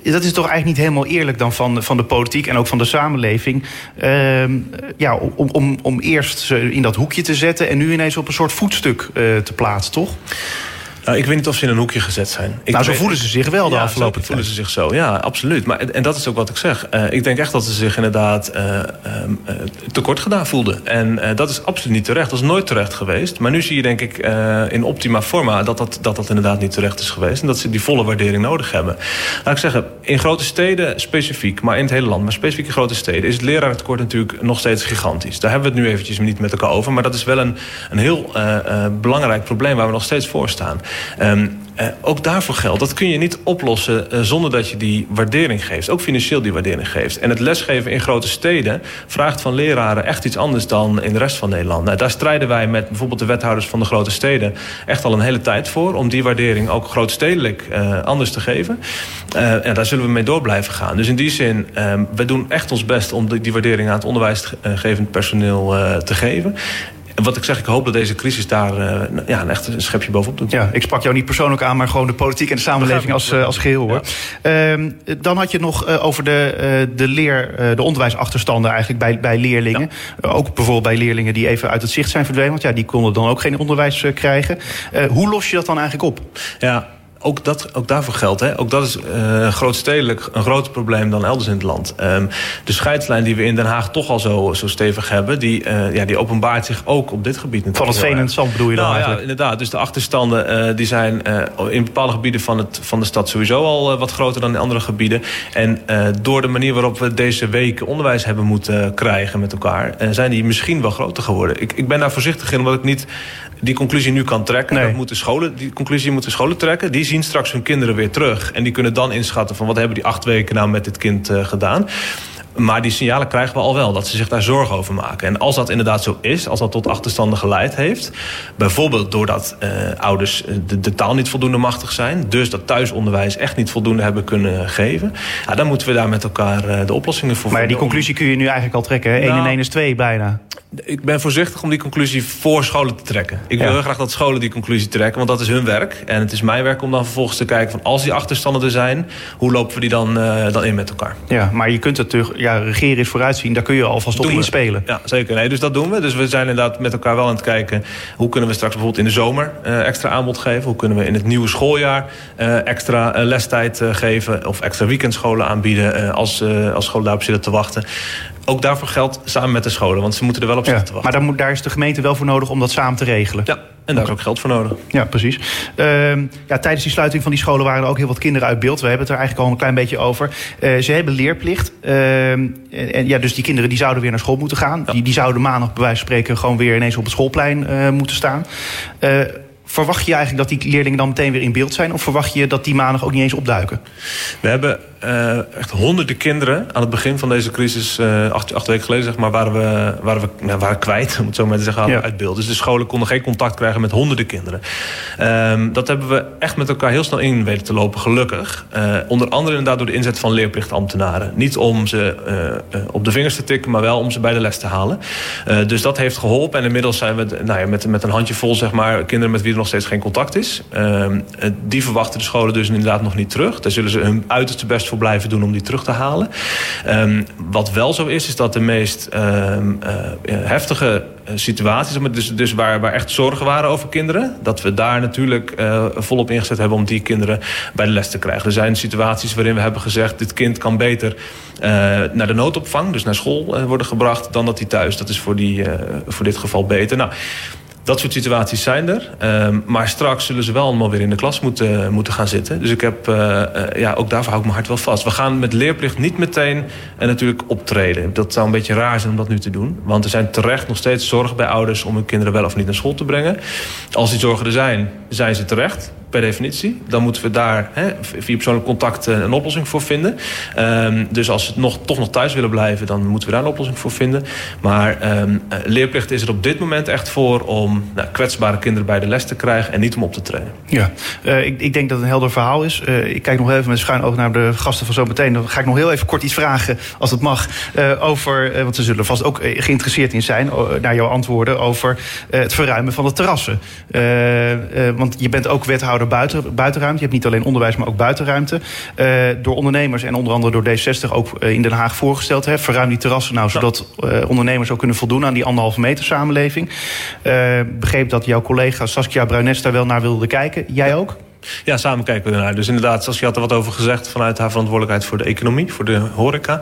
Dat is toch eigenlijk niet helemaal eerlijk dan van, van de politiek en ook van de samenleving. Ehm, ja, om, om, om eerst ze in dat hoekje te zetten en nu ineens op een soort voetstuk te plaatsen, toch? Nou, ik weet niet of ze in een hoekje gezet zijn. Ik nou, zo weet- voelen ze zich wel de ja, afgelopen zo voelen tijd. ze zich zo. Ja, absoluut. Maar, en dat is ook wat ik zeg. Eh, ik denk echt dat ze zich inderdaad ehm, eh, tekort gedaan voelden. En dat is absoluut niet terecht. Dat is nooit terecht geweest. Maar nu zie je denk ik in optima forma dat dat, dat dat inderdaad niet terecht is geweest. En dat ze die volle waardering nodig hebben. Laat ik zeggen, in grote steden specifiek, maar in het hele land, maar specifiek in grote steden, is het lerarentekort natuurlijk nog steeds gigantisch. Daar hebben we het nu eventjes niet met elkaar over. Maar dat is wel een, een heel belangrijk probleem waar we nog steeds voor staan. Ehm, eh, ook daarvoor geldt, dat kun je niet oplossen eh, zonder dat je die waardering geeft. Ook financieel die waardering geeft. En het lesgeven in grote steden vraagt van leraren echt iets anders dan in de rest van Nederland. Nou, daar strijden wij met bijvoorbeeld de wethouders van de grote steden echt al een hele tijd voor. Om die waardering ook grootstedelijk eh, anders te geven. En daar zullen we mee door blijven gaan. Dus in die zin, eh, we doen echt ons best om die, waardering aan het onderwijsgevend personeel te geven. En wat ik zeg, ik hoop dat deze crisis daar eh, ja, een echt een schepje bovenop doet. Ja, ik sprak jou niet persoonlijk aan, maar gewoon de politiek en de samenleving als, eh, als geheel hoor. Ehm, dan had je nog eh, over de, de leer, de onderwijsachterstanden eigenlijk bij, bij leerlingen. Ook bijvoorbeeld bij leerlingen die even uit het zicht zijn verdwenen. Want ja, die konden dan ook geen onderwijs krijgen. Hoe los je dat dan eigenlijk op? Ja, ook, dat, ook daarvoor geldt. Hè. Ook dat is eh grootstedelijk een groter probleem dan elders in het land. Ehm, de scheidslijn die we in Den Haag toch al zo, zo stevig hebben... Die, eh, ja, die openbaart zich ook op dit gebied natuurlijk. Van het veen en het zand bedoel je dan nou, ja, eigenlijk? inderdaad. Dus de achterstanden eh, die zijn in bepaalde gebieden van, het, van de stad sowieso al wat groter dan in andere gebieden. En door de manier waarop we deze week onderwijs hebben moeten krijgen met elkaar, zijn die misschien wel groter geworden. Ik, ik ben daar voorzichtig in, omdat ik niet die conclusie nu kan trekken. Nee. Dat moeten scholen, die conclusie moeten scholen trekken. Die zien straks hun kinderen weer terug. En die kunnen dan inschatten van wat hebben die acht weken nou met dit kind eh, gedaan. Maar die signalen krijgen we al wel, dat ze zich daar zorgen over maken. En als dat inderdaad zo is, als dat tot achterstanden geleid heeft... bijvoorbeeld doordat eh, ouders eh, de, de taal niet voldoende machtig zijn... dus dat thuisonderwijs echt niet voldoende hebben kunnen geven... Ja, dan moeten we daar met elkaar eh, de oplossingen voor Maar ja, die conclusie kun je nu eigenlijk al trekken. 1 en Nou, 1 is 2 bijna. Ik ben voorzichtig om die conclusie voor scholen te trekken. Ik wil Ja. heel graag dat scholen die conclusie trekken, want dat is hun werk. En het is mijn werk om dan vervolgens te kijken van als die achterstanden er zijn, hoe lopen we die dan, dan in met elkaar? Ja, maar je kunt het terug, ja, regeren is vooruitzien. Daar kun je alvast op inspelen. Ja, zeker. Nee, dus dat doen we. Dus we zijn inderdaad met elkaar wel aan het kijken... hoe kunnen we straks bijvoorbeeld in de zomer eh, extra aanbod geven? Hoe kunnen we in het nieuwe schooljaar eh, extra eh, lestijd geven... of extra weekendscholen aanbieden als, als scholen daarop zitten te wachten? Ook daarvoor geldt samen met de scholen, want ze moeten er wel op Ja, zitten te wachten. maar daar, moet, daar is de gemeente wel voor nodig om dat samen te regelen. Ja, en daar is ook geld voor nodig. Ja, precies. Ehm, ja, tijdens die sluiting van die scholen waren er ook heel wat kinderen uit beeld. We hebben het er eigenlijk al een klein beetje over. Eh, ze hebben leerplicht. Ehm, en, en ja, dus die kinderen die zouden weer naar school moeten gaan. Die, die zouden maandag bij wijze van spreken gewoon weer ineens op het schoolplein eh, moeten staan. Eh, verwacht je eigenlijk dat die leerlingen dan meteen weer in beeld zijn? Of verwacht je dat die maandag ook niet eens opduiken? We hebben eh, echt honderden kinderen aan het begin van deze crisis, eh, acht, acht weken geleden zeg maar, waren we, waren we nou, waren kwijt, om het zo maar te zeggen, Ja. uit beeld. Dus de scholen konden geen contact krijgen met honderden kinderen. Ehm, dat hebben we echt met elkaar heel snel in weten te lopen, gelukkig. Eh, onder andere inderdaad door de inzet van leerplichtambtenaren. Niet om ze op de vingers te tikken, maar wel om ze bij de les te halen. Dus dat heeft geholpen. En inmiddels zijn we nou ja, met, met een handjevol zeg maar, kinderen met wie er nog steeds geen contact is. Ehm, eh, die verwachten de scholen dus inderdaad nog niet terug. Daar zullen ze hun uiterste best blijven doen om die terug te halen. Ehm, wat wel zo is, is dat de meest ehm, eh, heftige eh, situaties, dus, dus waar, waar echt zorgen waren over kinderen, dat we daar natuurlijk eh, volop ingezet hebben om die kinderen bij de les te krijgen. Er zijn situaties waarin we hebben gezegd, dit kind kan beter naar de noodopvang, dus naar school worden gebracht, dan dat hij thuis. Dat is voor, die, voor dit geval beter. Nou, Dat soort situaties zijn er. Ehm, maar straks zullen ze wel allemaal weer in de klas moeten, moeten gaan zitten. Dus ik heb, uh, ja, ook daarvoor hou ik mijn hart wel vast. We gaan met leerplicht niet meteen en natuurlijk optreden. Dat zou een beetje raar zijn om dat nu te doen. Want er zijn terecht nog steeds zorgen bij ouders... om hun kinderen wel of niet naar school te brengen. Als die zorgen er zijn, zijn ze terecht per definitie. Dan moeten we daar hè, via persoonlijk contact eh, een oplossing voor vinden. Um, dus als ze nog, toch nog thuis willen blijven... dan moeten we daar een oplossing voor vinden. Maar um, leerplicht is er op dit moment echt voor... om nou, kwetsbare kinderen bij de les te krijgen... en niet om op te trainen. Ja, uh, ik, ik, denk dat het een helder verhaal is. Uh, ik kijk nog even met schuin oog naar de gasten van zo meteen. Dan ga ik nog heel even kort iets vragen, als het mag... over, want ze zullen vast ook geïnteresseerd in zijn... naar jouw antwoorden over het verruimen van de terrassen. want je bent ook wethouder buiten, buitenruimte. Je hebt niet alleen onderwijs, maar ook buitenruimte. Uh, door ondernemers en onder andere door D60 ook eh, in Den Haag voorgesteld. Hè. Verruim die terrassen nou, zodat uh, ondernemers ook kunnen voldoen aan die anderhalve meter samenleving. begreep dat jouw collega Saskia Bruines daar wel naar wilde kijken. Jij ook? Ja, samen kijken we ernaar. Dus inderdaad, Saskia had er wat over gezegd... vanuit haar verantwoordelijkheid voor de economie, voor de horeca.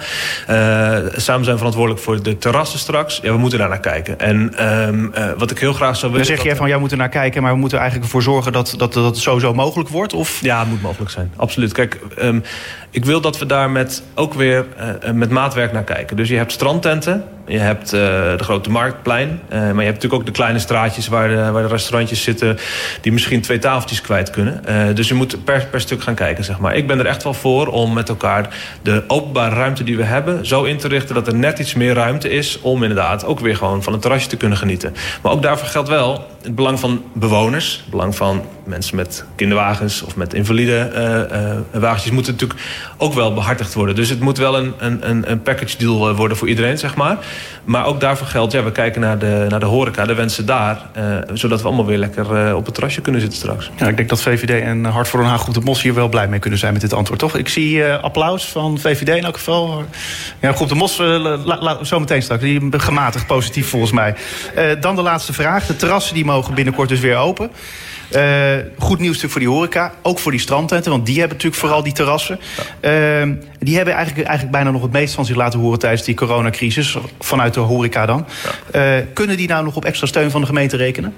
Uh, samen zijn verantwoordelijk voor de terrassen straks. Ja, we moeten daar naar kijken. En um, uh, wat ik heel graag zou willen... Dan zeg jij van, jij moet er naar kijken... maar we moeten eigenlijk ervoor zorgen dat, dat, dat het sowieso mogelijk wordt? Of? Ja, het moet mogelijk zijn. Absoluut. Kijk, um, ik wil dat we daar met, ook weer uh, met maatwerk naar kijken. Dus je hebt strandtenten... Je hebt uh, de grote marktplein. Uh, maar je hebt natuurlijk ook de kleine straatjes waar de, waar de restaurantjes zitten... die misschien twee tafeltjes kwijt kunnen. Uh, dus je moet per, per stuk gaan kijken, zeg maar. Ik ben er echt wel voor om met elkaar de openbare ruimte die we hebben... zo in te richten dat er net iets meer ruimte is... om inderdaad ook weer gewoon van het terrasje te kunnen genieten. Maar ook daarvoor geldt wel het belang van bewoners... het belang van mensen met kinderwagens of met invalide uh, wagentjes... moeten natuurlijk ook wel behartigd worden. Dus het moet wel een, een, een package deal worden voor iedereen, zeg maar. Maar ook daarvoor geldt, ja, we kijken naar de, naar de horeca, de wensen daar... Zodat we allemaal weer lekker op het terrasje kunnen zitten straks. Ja, ik denk dat VVD en Hart voor Den Haag Groep de Mos hier wel blij mee kunnen zijn met dit antwoord, toch? Ik zie applaus van VVD in elk geval. Ja, Groep de Mos, zo meteen straks. Die gematigd positief volgens mij. dan de laatste vraag. De terrassen die mogen binnenkort dus weer open. Uh, goed nieuws natuurlijk voor die horeca. Ook voor die strandtenten, want die hebben natuurlijk vooral die terrassen. Ja. Uh, die hebben eigenlijk, eigenlijk bijna nog het meest van zich laten horen tijdens die coronacrisis. Vanuit de horeca dan. Ja. Uh, kunnen die nou nog op extra steun van de gemeente rekenen?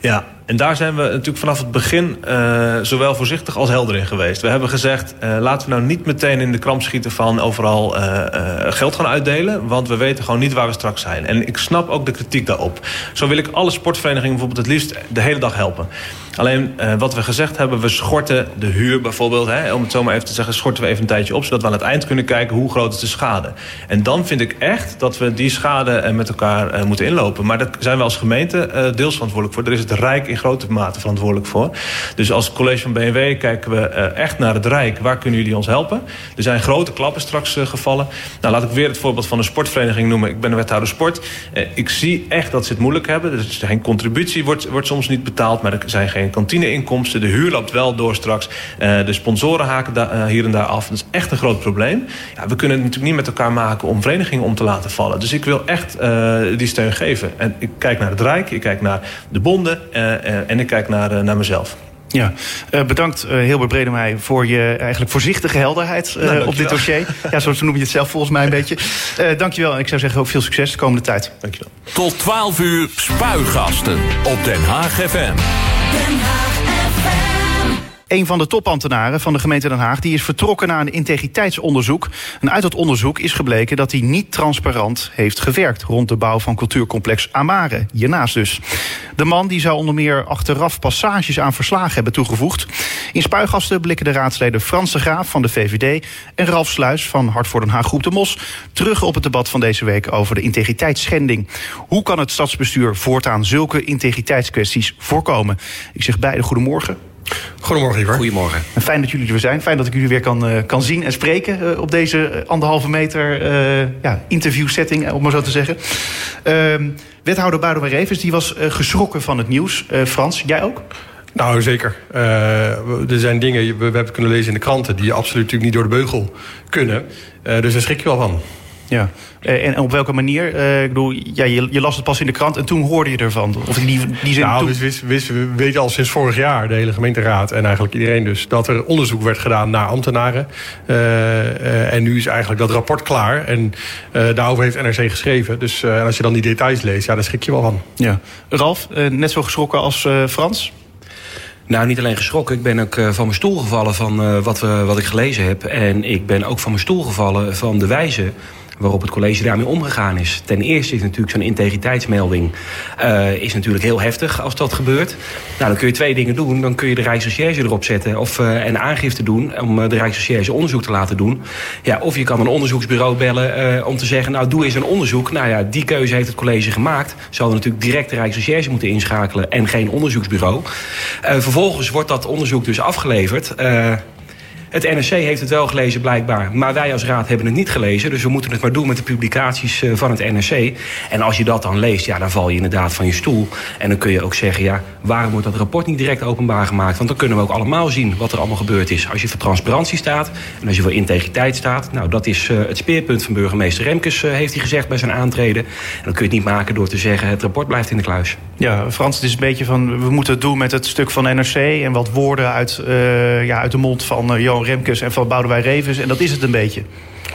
Ja, en daar zijn we natuurlijk vanaf het begin uh, zowel voorzichtig als helder in geweest. We hebben gezegd, uh, laten we nou niet meteen in de kramp schieten van overal uh, geld gaan uitdelen. Want we weten gewoon niet waar we straks zijn. En ik snap ook de kritiek daarop. Zo wil ik alle sportverenigingen bijvoorbeeld het liefst de hele dag helpen. Alleen wat we gezegd hebben, we schorten de huur bijvoorbeeld. Hè, om het zo maar even te zeggen, schorten we even een tijdje op. Zodat we aan het eind kunnen kijken hoe groot is de schade. En dan vind ik echt dat we die schade met elkaar moeten inlopen. Maar daar zijn we als gemeente deels verantwoordelijk voor. Er is het Rijk in grote mate verantwoordelijk voor. Dus als college van BMW kijken we uh, echt naar het Rijk. Waar kunnen jullie ons helpen? Er zijn grote klappen straks uh, gevallen. Nou, laat ik weer het voorbeeld van een sportvereniging noemen. Ik ben een wethouder sport. Uh, ik zie echt dat ze het moeilijk hebben. Is geen contributie, wordt, wordt soms niet betaald. Maar er zijn geen kantineinkomsten. De huur loopt wel door straks. de sponsoren haken da hier en daar af. Dat is echt een groot probleem. Ja, we kunnen het natuurlijk niet met elkaar maken om verenigingen om te laten vallen. Dus ik wil echt die steun geven. En ik kijk naar het Rijk. Ik kijk naar de bonden. Uh, en ik kijk naar, uh, naar mezelf. Ja, uh, bedankt uh, Hilbert Bredemij voor je eigenlijk voorzichtige helderheid uh, nou, op dit dossier. Ja, zo noem je het zelf volgens mij een beetje. Uh, dankjewel en ik zou zeggen ook veel succes de komende tijd. Dankjewel. Tot 12 uur spuigasten op Den Haag FM. Den Haag. Een van de topambtenaren van de gemeente Den Haag die is vertrokken naar een integriteitsonderzoek. En uit dat onderzoek is gebleken dat hij niet transparant heeft gewerkt rond de bouw van cultuurcomplex Amare, hiernaast dus. De man die zou onder meer achteraf passages aan verslagen hebben toegevoegd. In spuigasten blikken de raadsleden Frans de Graaf van de VVD en Ralf Sluis van Hart voor Den Haag Groep de Mos terug op het debat van deze week over de integriteitsschending. Hoe kan het stadsbestuur voortaan zulke integriteitskwesties voorkomen? Ik zeg beide goedemorgen. Goedemorgen, Ivar. Goedemorgen. En fijn dat jullie er weer zijn. Fijn dat ik jullie weer kan, uh, kan zien en spreken uh, op deze anderhalve meter uh, ja, interviewsetting, om maar zo te zeggen. Ehm, wethouder Boudewijn Revens die was geschrokken van het nieuws. Frans, jij ook? Nou, zeker. er zijn dingen, we, we hebben kunnen lezen in de kranten... die absoluut natuurlijk niet door de beugel kunnen. dus daar schrik je wel van. Ja, eh, en op welke manier? Uh, ik bedoel, ja, je, je, las het pas in de krant en toen hoorde je ervan. Of die, die zin nou, toen... we, wist, wist, we weten al sinds vorig jaar, de hele gemeenteraad en eigenlijk iedereen dus, dat er onderzoek werd gedaan naar ambtenaren. Uh, en nu is eigenlijk dat rapport klaar. En daarover heeft NRC geschreven. Dus als je dan die details leest, ja, daar schrik je wel van. Ja. Ralf, net zo geschrokken als Frans? Nou, niet alleen geschrokken. Ik ben ook uh, van mijn stoel gevallen van uh, wat, we, wat ik gelezen heb. En ik ben ook van mijn stoel gevallen van de wijze waarop het college daarmee omgegaan is. Ten eerste is natuurlijk zo'n integriteitsmelding uh, is natuurlijk heel heftig als dat gebeurt. Nou, dan kun je twee dingen doen. Dan kun je de Rijksrecherche erop zetten of, uh, en aangifte doen om uh, de Rijksrecherche onderzoek te laten doen. Ja, of je kan een onderzoeksbureau bellen om te zeggen, nou doe eens een onderzoek. Nou ja, die keuze heeft het college gemaakt. Zouden natuurlijk direct de Rijksrecherche moeten inschakelen en geen onderzoeksbureau. vervolgens wordt dat onderzoek dus afgeleverd. Het NRC heeft het wel gelezen blijkbaar, maar wij als raad hebben het niet gelezen. Dus we moeten het maar doen met de publicaties eh, van het NRC. En als je dat dan leest, ja, dan val je inderdaad van je stoel. En dan kun je ook zeggen, ja, waarom wordt dat rapport niet direct openbaar gemaakt? Want dan kunnen we ook allemaal zien wat er allemaal gebeurd is. Als je voor transparantie staat en als je voor integriteit staat... nou, dat is uh, het speerpunt van burgemeester Remkes, uh, heeft hij gezegd bij zijn aantreden. En dan kun je het niet maken door te zeggen, het rapport blijft in de kluis. Ja, Frans, het is een beetje van, we moeten het doen met het stuk van NRC... en wat woorden uit, ja, uit de mond van Johan Remkes en van Boudewijn Revens. En dat is het een beetje.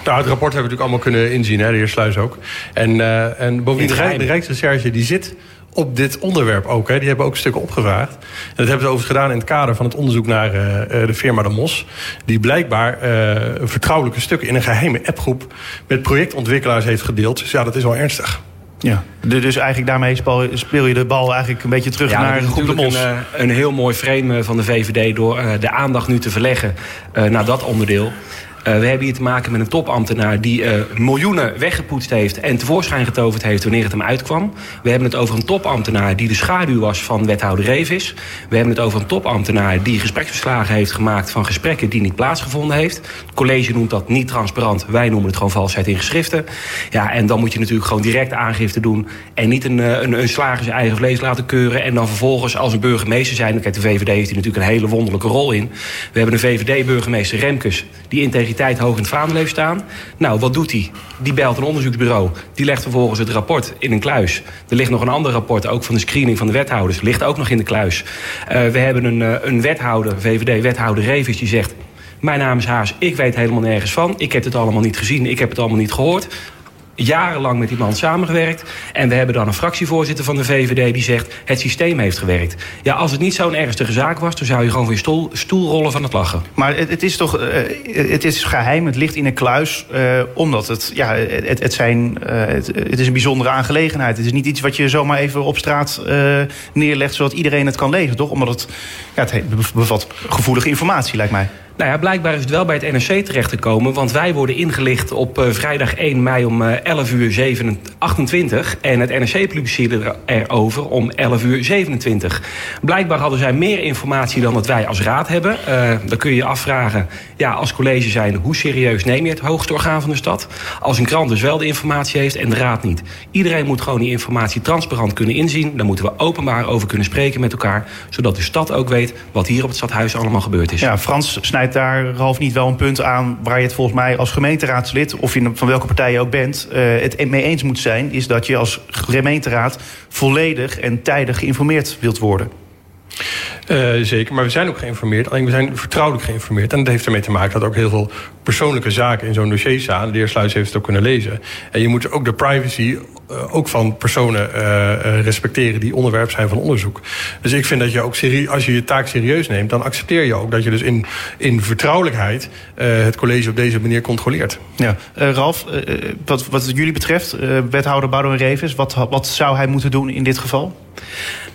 Nou, het rapport hebben we natuurlijk allemaal kunnen inzien, hè, de heer Sluis ook. En, uh, en bovendien, de, de Rijksrecherche die zit op dit onderwerp ook. Hè. Die hebben ook stukken opgevraagd. En dat hebben ze overigens gedaan in het kader van het onderzoek naar uh, de firma De Mos. Die blijkbaar uh, vertrouwelijke stukken in een geheime appgroep... met projectontwikkelaars heeft gedeeld. Dus ja, dat is wel ernstig. Ja, dus eigenlijk daarmee speel je de bal eigenlijk een beetje terug ja, naar de groep de Mos. Een, een heel mooi frame van de VVD door de aandacht nu te verleggen naar dat onderdeel. Uh, we hebben hier te maken met een topambtenaar die uh, miljoenen weggepoetst heeft en tevoorschijn getoverd heeft wanneer het hem uitkwam. We hebben het over een topambtenaar die de schaduw was van wethouder Revis. We hebben het over een topambtenaar die gespreksverslagen heeft gemaakt van gesprekken die niet plaatsgevonden heeft. Het college noemt dat niet transparant. Wij noemen het gewoon valsheid in geschriften. Ja, en dan moet je natuurlijk gewoon direct aangifte doen en niet een, een, een slager zijn eigen vlees laten keuren en dan vervolgens als een burgemeester zijn. Kijk, de VVD heeft hier natuurlijk een hele wonderlijke rol in. We hebben een VVD-burgemeester Remkes die integriteit hoog in het vaandel heeft staan. Nou, wat doet hij? Die belt een onderzoeksbureau. Die legt vervolgens het rapport in een kluis. Er ligt nog een ander rapport, ook van de screening van de wethouders. Ligt ook nog in de kluis. Uh, we hebben een, uh, een wethouder, VVD-wethouder Revis, die zegt... Mijn naam is Haas, ik weet helemaal nergens van. Ik heb het allemaal niet gezien, ik heb het allemaal niet gehoord jarenlang met die man samengewerkt. En we hebben dan een fractievoorzitter van de VVD die zegt... het systeem heeft gewerkt. Ja, als het niet zo'n ernstige zaak was... dan zou je gewoon van je stoel, rollen van het lachen. Maar het, het is toch uh, het is geheim, het ligt in een kluis... Uh, omdat het, ja, het, het, zijn, uh, het, het, is een bijzondere aangelegenheid. Het is niet iets wat je zomaar even op straat neerlegt... zodat iedereen het kan lezen, toch? Omdat het, ja, het bevat gevoelige informatie, lijkt mij. Nou ja, blijkbaar is het wel bij het NRC terechtgekomen. Want wij worden ingelicht op uh, vrijdag 1 mei om uh, 11 uur 28. En het NRC publiceerde erover om 11 uur 27. Blijkbaar hadden zij meer informatie dan dat wij als raad hebben. Uh, dan kun je je afvragen, ja, als college zijn... hoe serieus neem je het hoogste orgaan van de stad? Als een krant dus wel de informatie heeft en de raad niet. Iedereen moet gewoon die informatie transparant kunnen inzien. Daar moeten we openbaar over kunnen spreken met elkaar. Zodat de stad ook weet wat hier op het stadhuis allemaal gebeurd is. Ja, Frans snijdt daar, Ralf, niet wel een punt aan... waar je het volgens mij als gemeenteraadslid... of je van welke partij je ook bent, uh, het mee eens moet zijn... is dat je als gemeenteraad volledig en tijdig geïnformeerd wilt worden. Uh, zeker, maar we zijn ook geïnformeerd. Alleen we zijn vertrouwelijk geïnformeerd. En dat heeft ermee te maken dat ook heel veel persoonlijke zaken in zo'n dossier staan. De heer Sluis heeft het ook kunnen lezen. En je moet ook de privacy ook van personen uh, respecteren die onderwerp zijn van onderzoek. Dus ik vind dat je ook als je je taak serieus neemt, dan accepteer je ook dat je dus in, in vertrouwelijkheid het college op deze manier controleert. Ja, Ralf, wat, wat jullie betreft, wethouder Boudewijn Revis, wat, wat zou hij moeten doen in dit geval?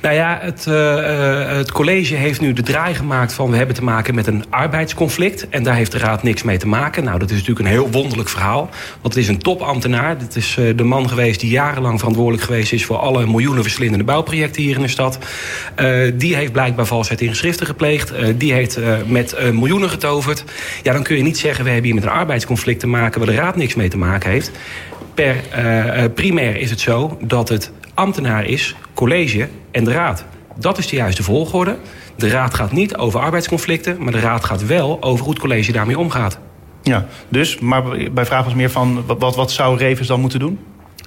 Nou ja, het, uh, het college heeft nu de draai gemaakt van... we hebben te maken met een arbeidsconflict... en daar heeft de raad niks mee te maken. Nou, dat is natuurlijk een heel wonderlijk verhaal. Want het is een topambtenaar. Dit is uh, de man geweest die jarenlang verantwoordelijk geweest is... voor alle miljoenen verslindende bouwprojecten hier in de stad. Uh, die heeft blijkbaar valsheid in geschriften gepleegd. die heeft met miljoenen getoverd. Ja, dan kun je niet zeggen... we hebben hier met een arbeidsconflict te maken... waar de raad niks mee te maken heeft. Per primair is het zo dat het ambtenaar is, college en de raad. Dat is de juiste volgorde. De raad gaat niet over arbeidsconflicten, maar de raad gaat wel over hoe het college daarmee omgaat. Ja, dus, maar bij vraag was meer van... wat, wat zou Revers dan moeten doen?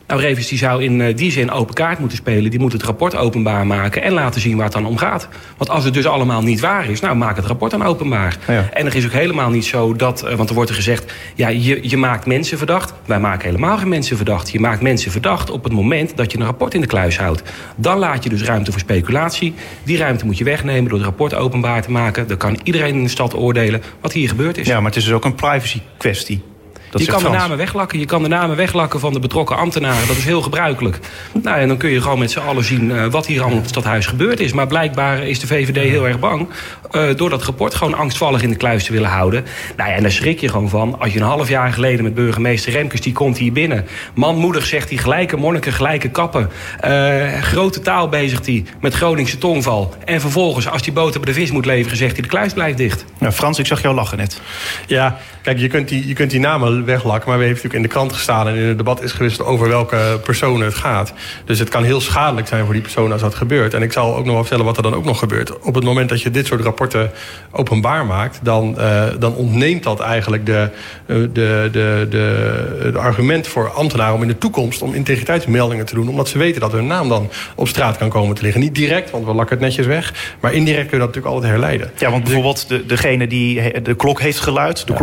Nou, Revers die zou in eh, die zin open kaart moeten spelen. Die moet het rapport openbaar maken en laten zien waar het dan om gaat. Want als het dus allemaal niet waar is, nou maak het rapport dan openbaar. Ja. En er is ook helemaal niet zo dat, eh, want er wordt er gezegd... ja, je, je maakt mensen verdacht. Wij maken helemaal geen mensen verdacht. Je maakt mensen verdacht op het moment dat je een rapport in de kluis houdt. Dan laat je dus ruimte voor speculatie. Die ruimte moet je wegnemen door het rapport openbaar te maken. Dan kan iedereen in de stad oordelen wat hier gebeurd is. Ja, maar het is dus ook een privacy kwestie. Dat je kan de namen weglakken. Je kan de namen weglakken van de betrokken ambtenaren. Dat is heel gebruikelijk. Nou, en dan kun je gewoon met z'n allen zien eh, wat hier allemaal op het stadhuis gebeurd is. Maar blijkbaar is de VVD heel erg bang... eh, door dat rapport gewoon angstvallig in de kluis te willen houden. Nou ja, en daar schrik je gewoon van. Als je een half jaar geleden met burgemeester Remkes... die komt hier binnen. Manmoedig zegt hij gelijke monniken, gelijke kappen. Eh, grote taal bezigt hij met Groningse tongval. En vervolgens, als die boter bij de vis moet leveren... zegt hij de kluis blijft dicht. Ja, Frans, ik zag jou lachen net. Ja, kijk, je kunt, die, je kunt die namen weglakken, maar we hebben natuurlijk in de krant gestaan en in het debat is gewisseld over welke personen het gaat. Dus het kan heel schadelijk zijn voor die persoon als dat gebeurt. En ik zal ook nog wel vertellen wat er dan ook nog gebeurt. Op het moment dat je dit soort rapporten openbaar maakt, dan, eh, dan ontneemt dat eigenlijk de, eh, de, de, de, het argument voor ambtenaren om in de toekomst om integriteitsmeldingen te doen, omdat ze weten dat hun naam dan op straat kan komen te liggen. Niet direct, want we lakken het netjes weg, maar indirect kun je dat natuurlijk altijd herleiden. Ja, want bijvoorbeeld de, degene die de klok heeft geluid, de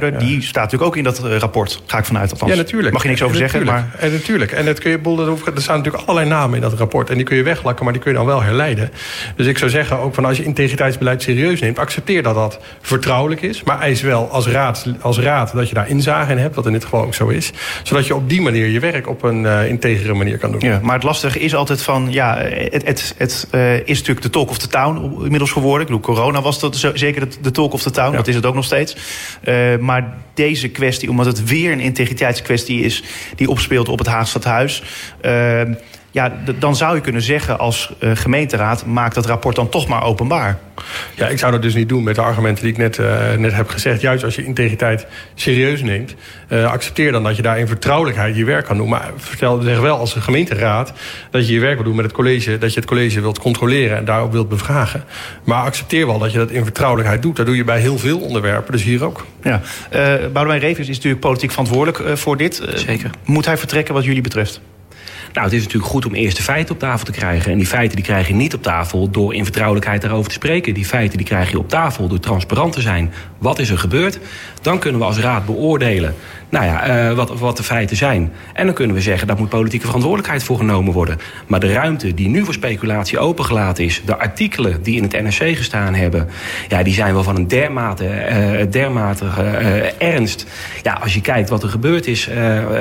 die staat natuurlijk ook in dat eh, rapport. Ga ik vanuit althans. Ja, natuurlijk. Mag je niks over En zeggen, natuurlijk. maar... En natuurlijk. En dat kun je, er staan natuurlijk allerlei namen in dat rapport. En die kun je weglakken, maar die kun je dan wel herleiden. Dus ik zou zeggen, ook van als je integriteitsbeleid serieus neemt... accepteer dat dat vertrouwelijk is. Maar eis wel als raad, als raad dat je daar inzage in hebt. Wat in dit geval ook zo is. Zodat je op die manier je werk op een eh, integere manier kan doen. Ja, maar het lastige is altijd van, ja, het, het, het eh, is natuurlijk de talk of the town inmiddels geworden. Ik bedoel, corona was dat zeker de, de talk of the town, dat is het ook nog steeds. Eh, maar deze kwestie, omdat het weer een integriteitskwestie is die opspeelt op het Haagse Stadhuis. Ja, dan zou je kunnen zeggen als eh, gemeenteraad, maak dat rapport dan toch maar openbaar. Ja, ik zou dat dus niet doen met de argumenten die ik net, eh, net heb gezegd. Juist als je integriteit serieus neemt, eh, accepteer dan dat je daar in vertrouwelijkheid je werk kan doen. Maar vertel, zeg wel als een gemeenteraad dat je je werk wil doen met het college, dat je het college wilt controleren en daarop wilt bevragen. Maar accepteer wel dat je dat in vertrouwelijkheid doet. Dat doe je bij heel veel onderwerpen, dus hier ook. Ja. Eh Boudewijn Revers is natuurlijk politiek verantwoordelijk voor dit. Zeker. Moet hij vertrekken wat jullie betreft? Nou, het is natuurlijk goed om eerst de feiten op tafel te krijgen. En die feiten die krijg je niet op tafel door in vertrouwelijkheid daarover te spreken. Die feiten die krijg je op tafel door transparant te zijn. Wat is er gebeurd? Dan kunnen we als raad beoordelen nou ja, eh, wat, wat de feiten zijn. En dan kunnen we zeggen, daar moet politieke verantwoordelijkheid voor genomen worden. Maar de ruimte die nu voor speculatie opengelaten is... de artikelen die in het NRC gestaan hebben... Ja, die zijn wel van een dermate, eh dermate eh, ernst. Ja, als je kijkt wat er gebeurd is...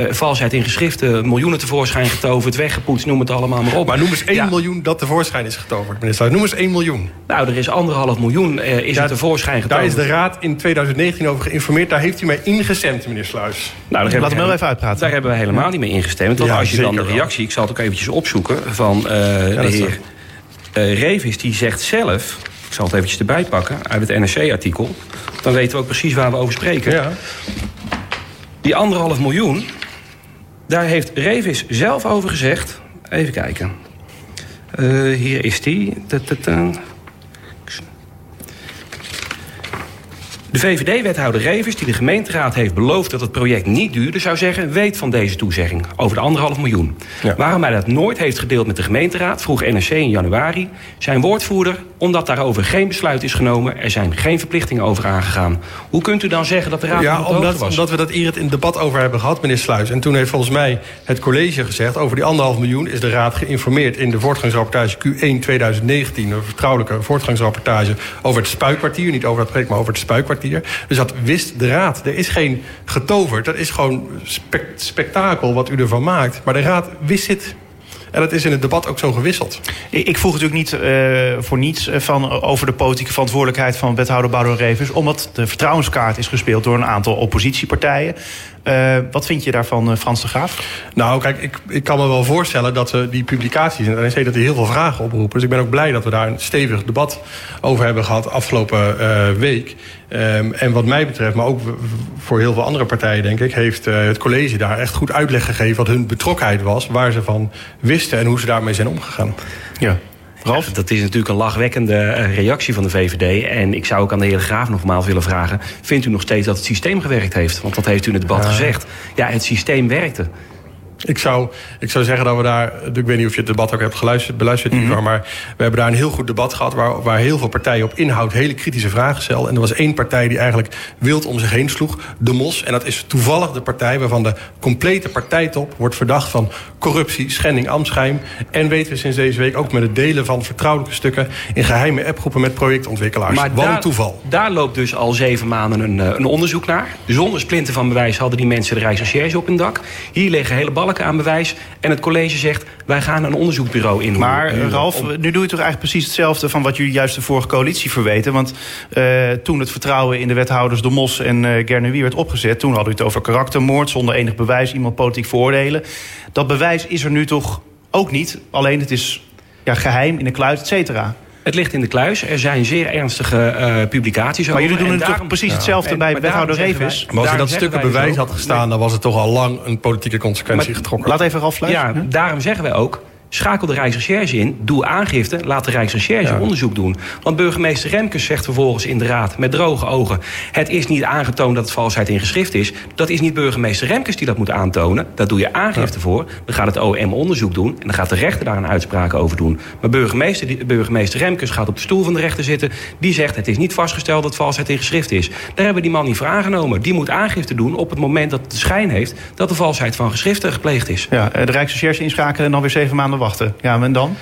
valsheid in geschriften, miljoenen tevoorschijn getoverd... weggepoetst, noem het allemaal maar op. Maar noem eens 1 Ja. miljoen dat tevoorschijn is getoverd, meneer Sluis. Noem eens 1 miljoen. Nou, er is anderhalf miljoen is Ja, er tevoorschijn getoverd. Daar is de raad in 2019 over geïnformeerd. Daar heeft u mij ingestemd, meneer Sluis. Nou, Laten we we wel even uitpraten. Daar hebben we helemaal niet mee ingestemd. Want Ja, als je dan de wel. reactie, ik zal het ook eventjes opzoeken... van eh, de heer eh Revis, die zegt zelf... ik zal het eventjes erbij pakken uit het NRC-artikel... dan weten we ook precies waar we over spreken. Ja. Die anderhalf miljoen, daar heeft Revis zelf over gezegd... even kijken. Eh, hier is die. De VVD-wethouder Revers, die de gemeenteraad heeft beloofd dat het project niet duurde, zou zeggen: weet van deze toezegging over de anderhalf miljoen. Ja. Waarom hij dat nooit heeft gedeeld met de gemeenteraad, vroeg NRC in januari. Zijn woordvoerder, omdat daarover geen besluit is genomen, er zijn geen verplichtingen over aangegaan. Hoe kunt u dan zeggen dat de raad Ja, omdat, was? omdat we dat hier het in het debat over hebben gehad, meneer Sluis. En toen heeft volgens mij het college gezegd... over die anderhalf miljoen is de raad geïnformeerd... in de voortgangsrapportage Q1 2019. Een vertrouwelijke voortgangsrapportage over het spuikkwartier. Niet over dat project, maar over het spuikkwartier. Dus dat wist de raad. Er is geen getoverd. Dat is gewoon spek- spektakel wat u ervan maakt. Maar de raad wist dit. En dat is in het debat ook zo gewisseld. Ik vroeg natuurlijk niet eh, voor niets eh, van, over de politieke verantwoordelijkheid van wethouder Boudewijn Revers. Omdat de vertrouwenskaart is gespeeld door een aantal oppositiepartijen. Eh, wat vind je daarvan, eh, Frans de Graaf? Nou, kijk, ik, ik kan me wel voorstellen dat we die publicaties het NRC... dat die heel veel vragen oproepen. Dus ik ben ook blij dat we daar een stevig debat over hebben gehad afgelopen eh, week. Ehm, en wat mij betreft, maar ook voor heel veel andere partijen, denk ik... heeft het college daar echt goed uitleg gegeven wat hun betrokkenheid was... waar ze van wisten en hoe ze daarmee zijn omgegaan. Ja. Ralf? dat is natuurlijk een lachwekkende eh, reactie van de VVD. En ik zou ook aan de heer Graaf nogmaals willen vragen... vindt u nog steeds dat het systeem gewerkt heeft? Want dat heeft u in het debat gezegd. Ja, het systeem werkte. Ik zou, ik zou zeggen dat we daar... Ik weet niet of je het debat ook hebt geluisterd, beluisterd, Mhm. Maar we hebben daar een heel goed debat gehad... Waar, waar heel veel partijen op inhoud hele kritische vragen stelden. En er was één partij die eigenlijk wild om zich heen sloeg. De MOS. En dat is toevallig de partij waarvan de complete partijtop... wordt verdacht van corruptie, schending, ambtsgeheim. En weten we sinds deze week ook met het delen van vertrouwelijke stukken... in geheime appgroepen met projectontwikkelaars. Wat daar, een toeval. Daar loopt dus al zeven maanden een, eh, een onderzoek naar. Zonder splinter van bewijs hadden die mensen de Rijksrecherche op hun dak. Hier liggen hele aan bewijs. En het college zegt, wij gaan een onderzoekbureau in. Maar Ralf, nu doe je toch eigenlijk precies hetzelfde van wat jullie juist de vorige coalitie verweten. Want eh, toen het vertrouwen in de wethouders De Mos en Gernewie werd opgezet, toen hadden we het over karaktermoord zonder enig bewijs, iemand politiek veroordelen. Dat bewijs is er nu toch ook niet. Alleen het is ja, geheim in de kluis, et cetera. Het ligt in de kluis. Er zijn zeer ernstige eh, publicaties Maar over. jullie doen En het toch precies hetzelfde En- bij wethouder Revis? Maar als er daarom dat zeggen stuk wij bewijs dus had gestaan... dan was het toch al lang een politieke consequentie Maar- getrokken. Laat even Ralf. Ja, daarom zeggen wij ook. Schakel de Rijksrecherche in, doe aangifte, laat de Rijksrecherche onderzoek doen. Want burgemeester Remkes zegt vervolgens in de raad met droge ogen... het is niet aangetoond dat het valsheid in geschrift is. Dat is niet burgemeester Remkes die dat moet aantonen. Daar doe je aangifte voor. Dan gaat het OM onderzoek doen en dan gaat de rechter daar een uitspraak over doen. Maar burgemeester, die- burgemeester Remkes gaat op de stoel van de rechter zitten... die zegt het is niet vastgesteld dat valsheid in geschrift is. Daar hebben we die man niet voor aangenomen. Die moet aangifte doen op het moment dat het de schijn heeft... dat de valsheid van geschriften gepleegd is. Ja, eh, de Rijksrecherche inschakelen en dan weer zeven maanden wachten. Ja, en dan?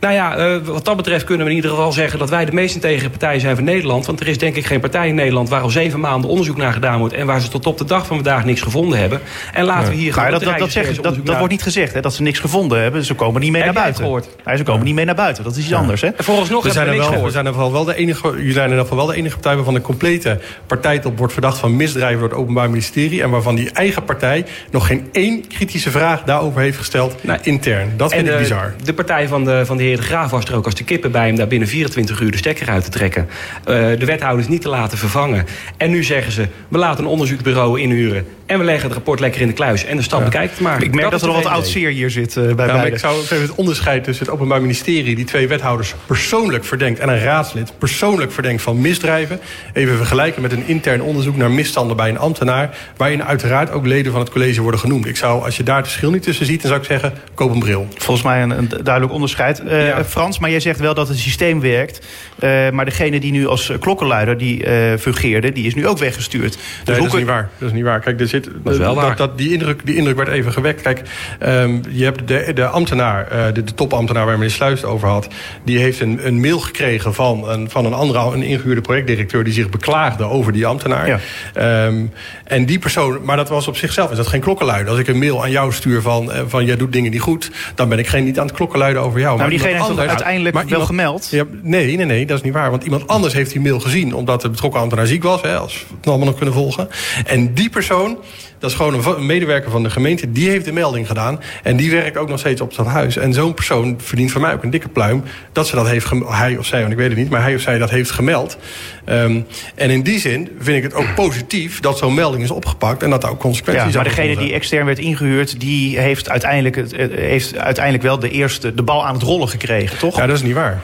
Nou ja, eh, wat dat betreft kunnen we in ieder geval zeggen... dat wij de meest integere partij zijn van Nederland. Want er is denk ik geen partij in Nederland... waar al zeven maanden onderzoek naar gedaan wordt... en waar ze tot op de dag van vandaag niks gevonden hebben. En laten we hier Maar gewoon... dat, dat, de dat, dat, dat wordt niet gezegd, hè, dat ze niks gevonden hebben. Ze komen niet mee Heb naar buiten. gehoord? Nee, ze komen niet mee naar buiten, dat is iets anders. Hè? Vooralsnog We zijn, hebben er wel, we zijn er vooral wel de enige, jullie zijn in ieder geval wel de enige partij waarvan de complete partijtop wordt verdacht van misdrijven door het Openbaar Ministerie. En waarvan die eigen partij nog geen één kritische vraag daarover heeft gesteld intern. Dat vind En ik de, bizar. de partij van de, van de heer De Graaf was er ook als de kippen bij hem... daar binnen 24 uur de stekker uit te trekken. Eh, de wethouders niet te laten vervangen. En nu zeggen ze, we laten een onderzoeksbureau inhuren... en we leggen het rapport lekker in de kluis en de stap bekijken te maken. Ik merk dat, er al wat oud zeer hier zit eh, bij maar beide. ik zou even het onderscheid tussen het Openbaar Ministerie... die twee wethouders persoonlijk verdenkt... en een raadslid persoonlijk verdenkt van misdrijven... even vergelijken met een intern onderzoek naar misstanden bij een ambtenaar... waarin uiteraard ook leden van het college worden genoemd. Ik zou, als je daar het verschil niet tussen ziet... dan zou ik zeggen, koop een bril. Volgens mij een, een duidelijk onderscheid. Eh, Ja. Frans, maar jij zegt wel dat het systeem werkt. Eh, maar degene die nu als klokkenluider die, eh, fungeerde... die is nu ook weggestuurd. Dus Nee, dat is niet waar. Dat is niet waar. Kijk, er zit, Dat wel dat, die, indruk, die indruk werd even gewekt. Kijk, ehm, je hebt de, de ambtenaar, eh, de, de topambtenaar waar meneer Sluis het over had... die heeft een, een mail gekregen van een, van een andere een ingehuurde projectdirecteur... die zich beklaagde over die ambtenaar. Ja. Ehm, en die persoon, maar dat was op zichzelf, is dat geen klokkenluiden. Als ik een mail aan jou stuur van, eh, van jij doet dingen niet goed... dan ben ik geen niet aan het klokkenluiden over jou. maar diegene heeft anders- uiteindelijk maar wel iemand- gemeld? ja, nee, nee, nee, dat is niet waar. Want iemand anders heeft die mail gezien... omdat de betrokken ambtenaar ziek was, hè, als we het allemaal nog kunnen volgen. En die persoon, dat is gewoon een, medewerker van de gemeente... die heeft de melding gedaan. En die werkt ook nog steeds op dat huis. En zo'n persoon verdient van mij ook een dikke pluim... dat ze dat heeft, hij of zij, want ik weet het niet... maar hij of zij dat heeft gemeld. Ehm, en in die zin vind ik het ook positief... dat zo'n melding is opgepakt en dat daar ook consequenties Ja, aan maar degene die extern werd ingehuurd... die heeft uiteindelijk, het, eh, heeft uiteindelijk wel de eerste de bal aan het rollen gekregen, toch? Ja, dat is niet waar.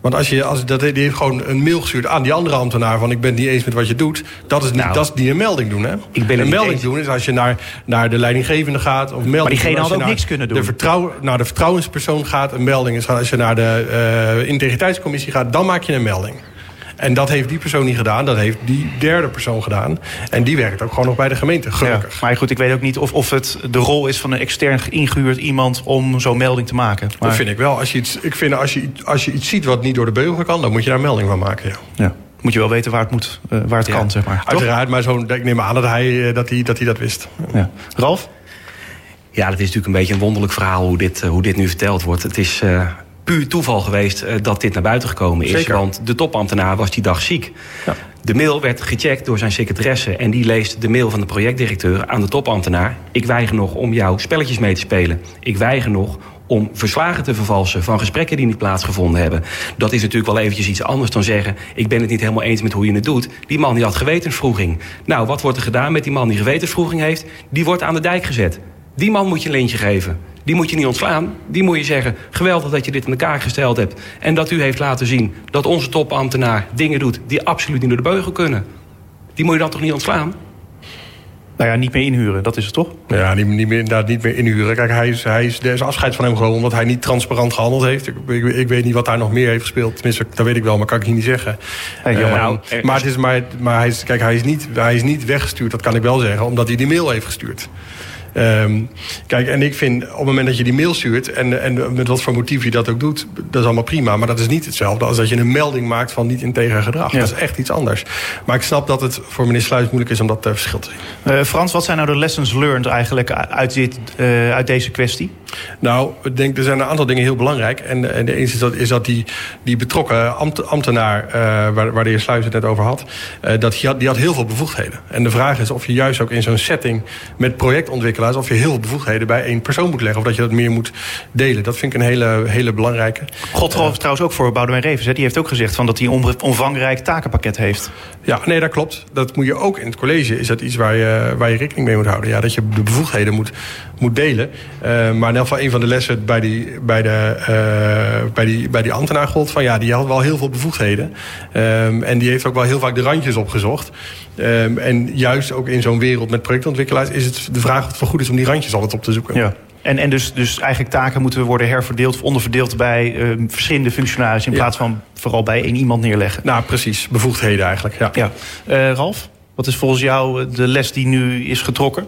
Want als je, als dat, die heeft gewoon een mail gestuurd aan die andere ambtenaar... van ik ben het niet eens met wat je doet. Dat is niet, Nou, dat is niet een melding doen, hè? ben een melding eens. doen is als je naar, naar de leidinggevende gaat... Of melding diegene doen als had ook niks kunnen doen. De vertrouw, naar de vertrouwenspersoon gaat. Een melding is als je naar de eh, integriteitscommissie gaat... dan maak je een melding. En dat heeft die persoon niet gedaan. Dat heeft die derde persoon gedaan. En die werkt ook gewoon nog bij de gemeente, Ja, gelukkig. maar goed, ik weet ook niet of, of het de rol is van een extern ingehuurd iemand om zo'n melding te maken. Maar, Dat vind ik wel. Als je, iets, ik vind als, je, als je iets ziet wat niet door de beugel kan... dan moet je daar een melding van maken, ja. ja, moet je wel weten waar het, moet, eh, waar het Ja. kan, zeg maar. Toch? Uiteraard, maar zo, ik neem aan dat hij eh, dat, hij, dat, hij dat wist. Ja. Ralf? Ja, dat is natuurlijk een beetje een wonderlijk verhaal hoe dit, eh, hoe dit nu verteld wordt. Het is eh, puur toeval geweest eh, dat dit naar buiten gekomen is. Zeker. Want de topambtenaar was die dag ziek. Ja. De mail werd gecheckt door zijn secretaresse. En die leest de mail van de projectdirecteur aan de topambtenaar. Ik weiger nog om jouw spelletjes mee te spelen. Ik weiger nog om verslagen te vervalsen van gesprekken die niet plaatsgevonden hebben. Dat is natuurlijk wel eventjes iets anders dan zeggen... ik ben het niet helemaal eens met hoe je het doet. Die man die had gewetensvroeging. Nou, wat wordt er gedaan met die man die gewetensvroeging heeft? Die wordt aan de dijk gezet. Die man moet je een lintje geven. Die moet je niet ontslaan. Die moet je zeggen, geweldig dat je dit in de kaart gesteld hebt. En dat u heeft laten zien dat onze topambtenaar dingen doet... die absoluut niet door de beugel kunnen. Die moet je dan toch niet ontslaan? Nou ja, niet meer inhuren, dat is het toch? Ja, niet, niet meer, inderdaad niet meer inhuren. Kijk, hij is, hij is, er is afscheid van hem genomen omdat hij niet transparant gehandeld heeft. Ik, ik, ik weet niet wat daar nog meer heeft gespeeld. Tenminste, dat weet ik wel, maar kan ik niet zeggen. Eh, Nou, maar is- het is, maar, maar hij, is, kijk, hij, is niet, hij is niet weggestuurd, dat kan ik wel zeggen, omdat hij die mail heeft gestuurd. Ehm, kijk, en ik vind op het moment dat je die mail stuurt... En, en met wat voor motief je dat ook doet, dat is allemaal prima. Maar dat is niet hetzelfde als dat je een melding maakt van niet integer gedrag. Ja. Dat is echt iets anders. Maar ik snap dat het voor meneer Sluis moeilijk is om dat eh, verschil te zien. Eh, Frans, wat zijn nou de lessons learned eigenlijk uit, dit, eh, uit deze kwestie? Nou, ik denk, er zijn een aantal dingen heel belangrijk. En, en de eerste is dat, is dat die, die betrokken ambt- ambtenaar, waar, waar de heer Sluis het net over had, dat die had, die had heel veel bevoegdheden. En de vraag is of je juist ook in zo'n setting met projectontwikkelaars, of je heel veel bevoegdheden bij één persoon moet leggen, of dat je dat meer moet delen. Dat vind ik een hele, hele belangrijke. God trouwens ook voor Boudewijn Revens. Hè? Die heeft ook gezegd van dat hij een om- omvangrijk takenpakket heeft. Ja, nee, dat klopt. Dat moet je ook in het college. Is dat iets waar je, waar je rekening mee moet houden? Ja, dat je de bevoegdheden moet, moet delen. Eh, maar in elk geval een van de lessen bij die, bij de, eh, bij die, bij die ambtenaar gold van ja, die had wel heel veel bevoegdheden. Ehm, en die heeft ook wel heel vaak de randjes opgezocht. Ehm, en juist ook in zo'n wereld met projectontwikkelaars is het de vraag of het wel goed is om die randjes altijd op te zoeken. Ja. En, en dus, dus eigenlijk taken moeten worden herverdeeld of onderverdeeld bij eh, verschillende functionarissen... in Ja. plaats van vooral bij één iemand neerleggen. Nou, precies. Bevoegdheden eigenlijk. Ja. Ja. Eh, Ralf, wat is volgens jou eh, de les die nu is getrokken?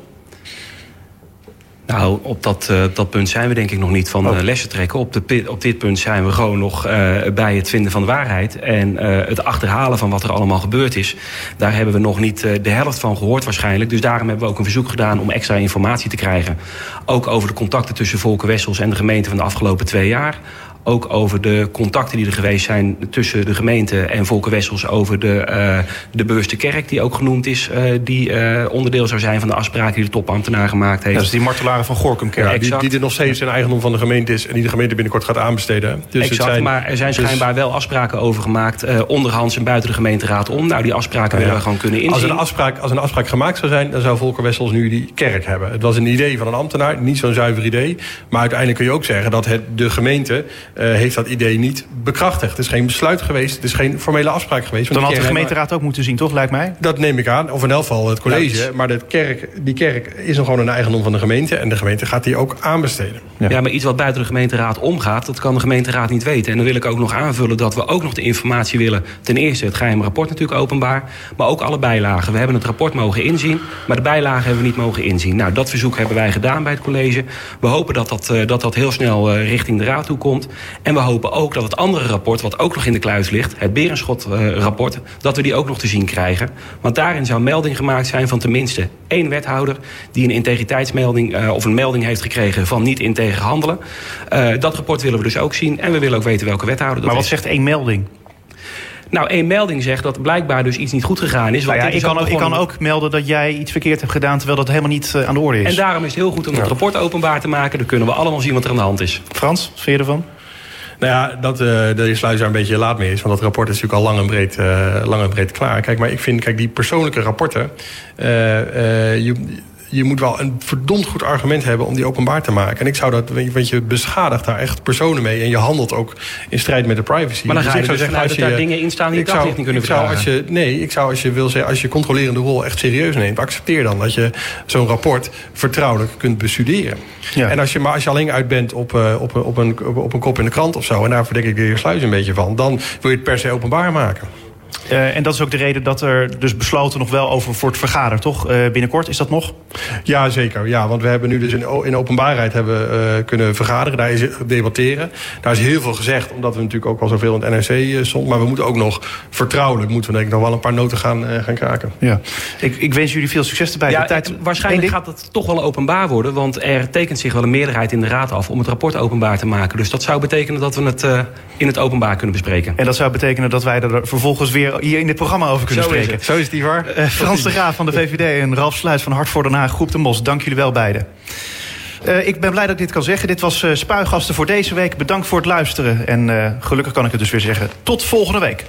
Nou, op dat, eh, dat punt zijn we denk ik nog niet van Oh. eh, lessen trekken. Op, de, op dit punt zijn we gewoon nog eh, bij het vinden van de waarheid. En het achterhalen van wat er allemaal gebeurd is. Daar hebben we nog niet de helft van gehoord waarschijnlijk. Dus daarom hebben we ook een verzoek gedaan om extra informatie te krijgen. Ook over de contacten tussen Volker Wessels en de gemeente van de afgelopen twee jaar. Ook over de contacten die er geweest zijn tussen de gemeente en Volker Wessels... over de, eh de bewuste kerk, die ook genoemd is... eh, die eh, onderdeel zou zijn van de afspraken die de topambtenaar gemaakt heeft. Dat is die martelaren van Gorkumkerk. Ja, die, die er nog steeds in eigendom van de gemeente is... en die de gemeente binnenkort gaat aanbesteden. Dus het exact, zijn- maar er zijn dus- schijnbaar wel afspraken over gemaakt... onderhands en buiten de gemeenteraad om. Nou, die afspraken willen we gewoon kunnen inzien. Als een, afspraak, als een afspraak gemaakt zou zijn, dan zou Volker Wessels nu die kerk hebben. Het was een idee van een ambtenaar, niet zo'n zuiver idee. Maar uiteindelijk kun je ook zeggen dat het, de gemeente heeft dat idee niet bekrachtigd. Het is geen besluit geweest, het is geen formele afspraak geweest. Dan had de gemeenteraad ook moeten zien, toch, lijkt mij? Dat neem ik aan, of in elk geval het college. Ja, Maar de kerk, die kerk is nog gewoon een eigendom van de gemeente. En de gemeente gaat die ook aanbesteden. Ja. maar iets wat buiten de gemeenteraad omgaat, dat kan de gemeenteraad niet weten. En dan wil ik ook nog aanvullen dat we ook nog de informatie willen. Ten eerste het geheime rapport natuurlijk openbaar, maar ook alle bijlagen. We hebben het rapport mogen inzien, maar de bijlagen hebben we niet mogen inzien. Nou, dat verzoek hebben wij gedaan bij het college. We hopen dat dat, eh, dat, dat heel snel eh, richting de raad toe komt. En we hopen ook dat het andere rapport, wat ook nog in de kluis ligt, het Berenschot-rapport, dat we die ook nog te zien krijgen. Want daarin zou melding gemaakt zijn van tenminste één wethouder die een integriteitsmelding eh, of een melding heeft gekregen van niet integer handelen. Eh, dat rapport willen we dus ook zien. En we willen ook weten welke wethouder dat Maar wat is. zegt één melding? Nou, één melding zegt dat blijkbaar dus iets niet goed gegaan is. Nou want ja, dit ik, is kan, ook- ik kan ook melden dat jij iets verkeerd hebt gedaan... terwijl dat helemaal niet eh, aan de orde is. En daarom is het heel goed om het rapport openbaar te maken. Dan kunnen we allemaal zien wat er aan de hand is. Frans, wat vind je ervan? Nou ja, dat uh, de Sluis daar een beetje laat mee is. Want dat rapport is natuurlijk al lang en breed, uh, lang en breed klaar. Kijk, maar ik vind, kijk, die persoonlijke rapporten... Uh, je, je moet wel een verdomd goed argument hebben om die openbaar te maken. En ik zou dat, want je beschadigt daar echt personen mee. En je handelt ook in strijd met de privacy. Maar dan dus ga je ik dus zou vanuit zeggen, dat als daar je, dingen in staan die ik je zou, daglicht niet kunnen ik zou, als je, Nee, ik zou als je wil zeggen, als je controlerende rol echt serieus neemt, accepteer dan dat je zo'n rapport vertrouwelijk kunt bestuderen. Ja. En als je, maar als je alleen uit bent op, uh, op, op, een, op, op een kop in de krant of zo, en daar verdenk ik de heer Sluis een beetje van, dan wil je het per se openbaar maken. Uh, en dat is ook de reden dat er dus besloten nog wel over wordt vergaderd, toch? Uh, binnenkort, is dat nog? Ja, zeker. Ja, want we hebben nu dus in, in openbaarheid hebben, uh, kunnen vergaderen. Daar is debatteren. Daar is heel veel gezegd, omdat we natuurlijk ook al zoveel in het NRC stond. Maar we moeten ook nog vertrouwelijk, moeten we denk ik nog wel een paar noten gaan, gaan kraken. Ja. Ik, ik wens jullie veel succes erbij. Ja, de tijd... waarschijnlijk gaat het toch wel openbaar worden. Want er tekent zich wel een meerderheid in de raad af om het rapport openbaar te maken. Dus dat zou betekenen dat we het uh, in het openbaar kunnen bespreken. En dat zou betekenen dat wij er vervolgens weer hier in dit programma over kunnen Zo spreken. Is Zo is het, Ivar. Uh, Frans de Graaf van de VVD en Ralf Sluis van Hart voor Den Haag, Groep de Mos. Dank jullie wel beiden. Uh, ik ben blij dat ik dit kan zeggen. Dit was uh, Spuigasten voor deze week. Bedankt voor het luisteren. En gelukkig kan ik het dus weer zeggen. Tot volgende week.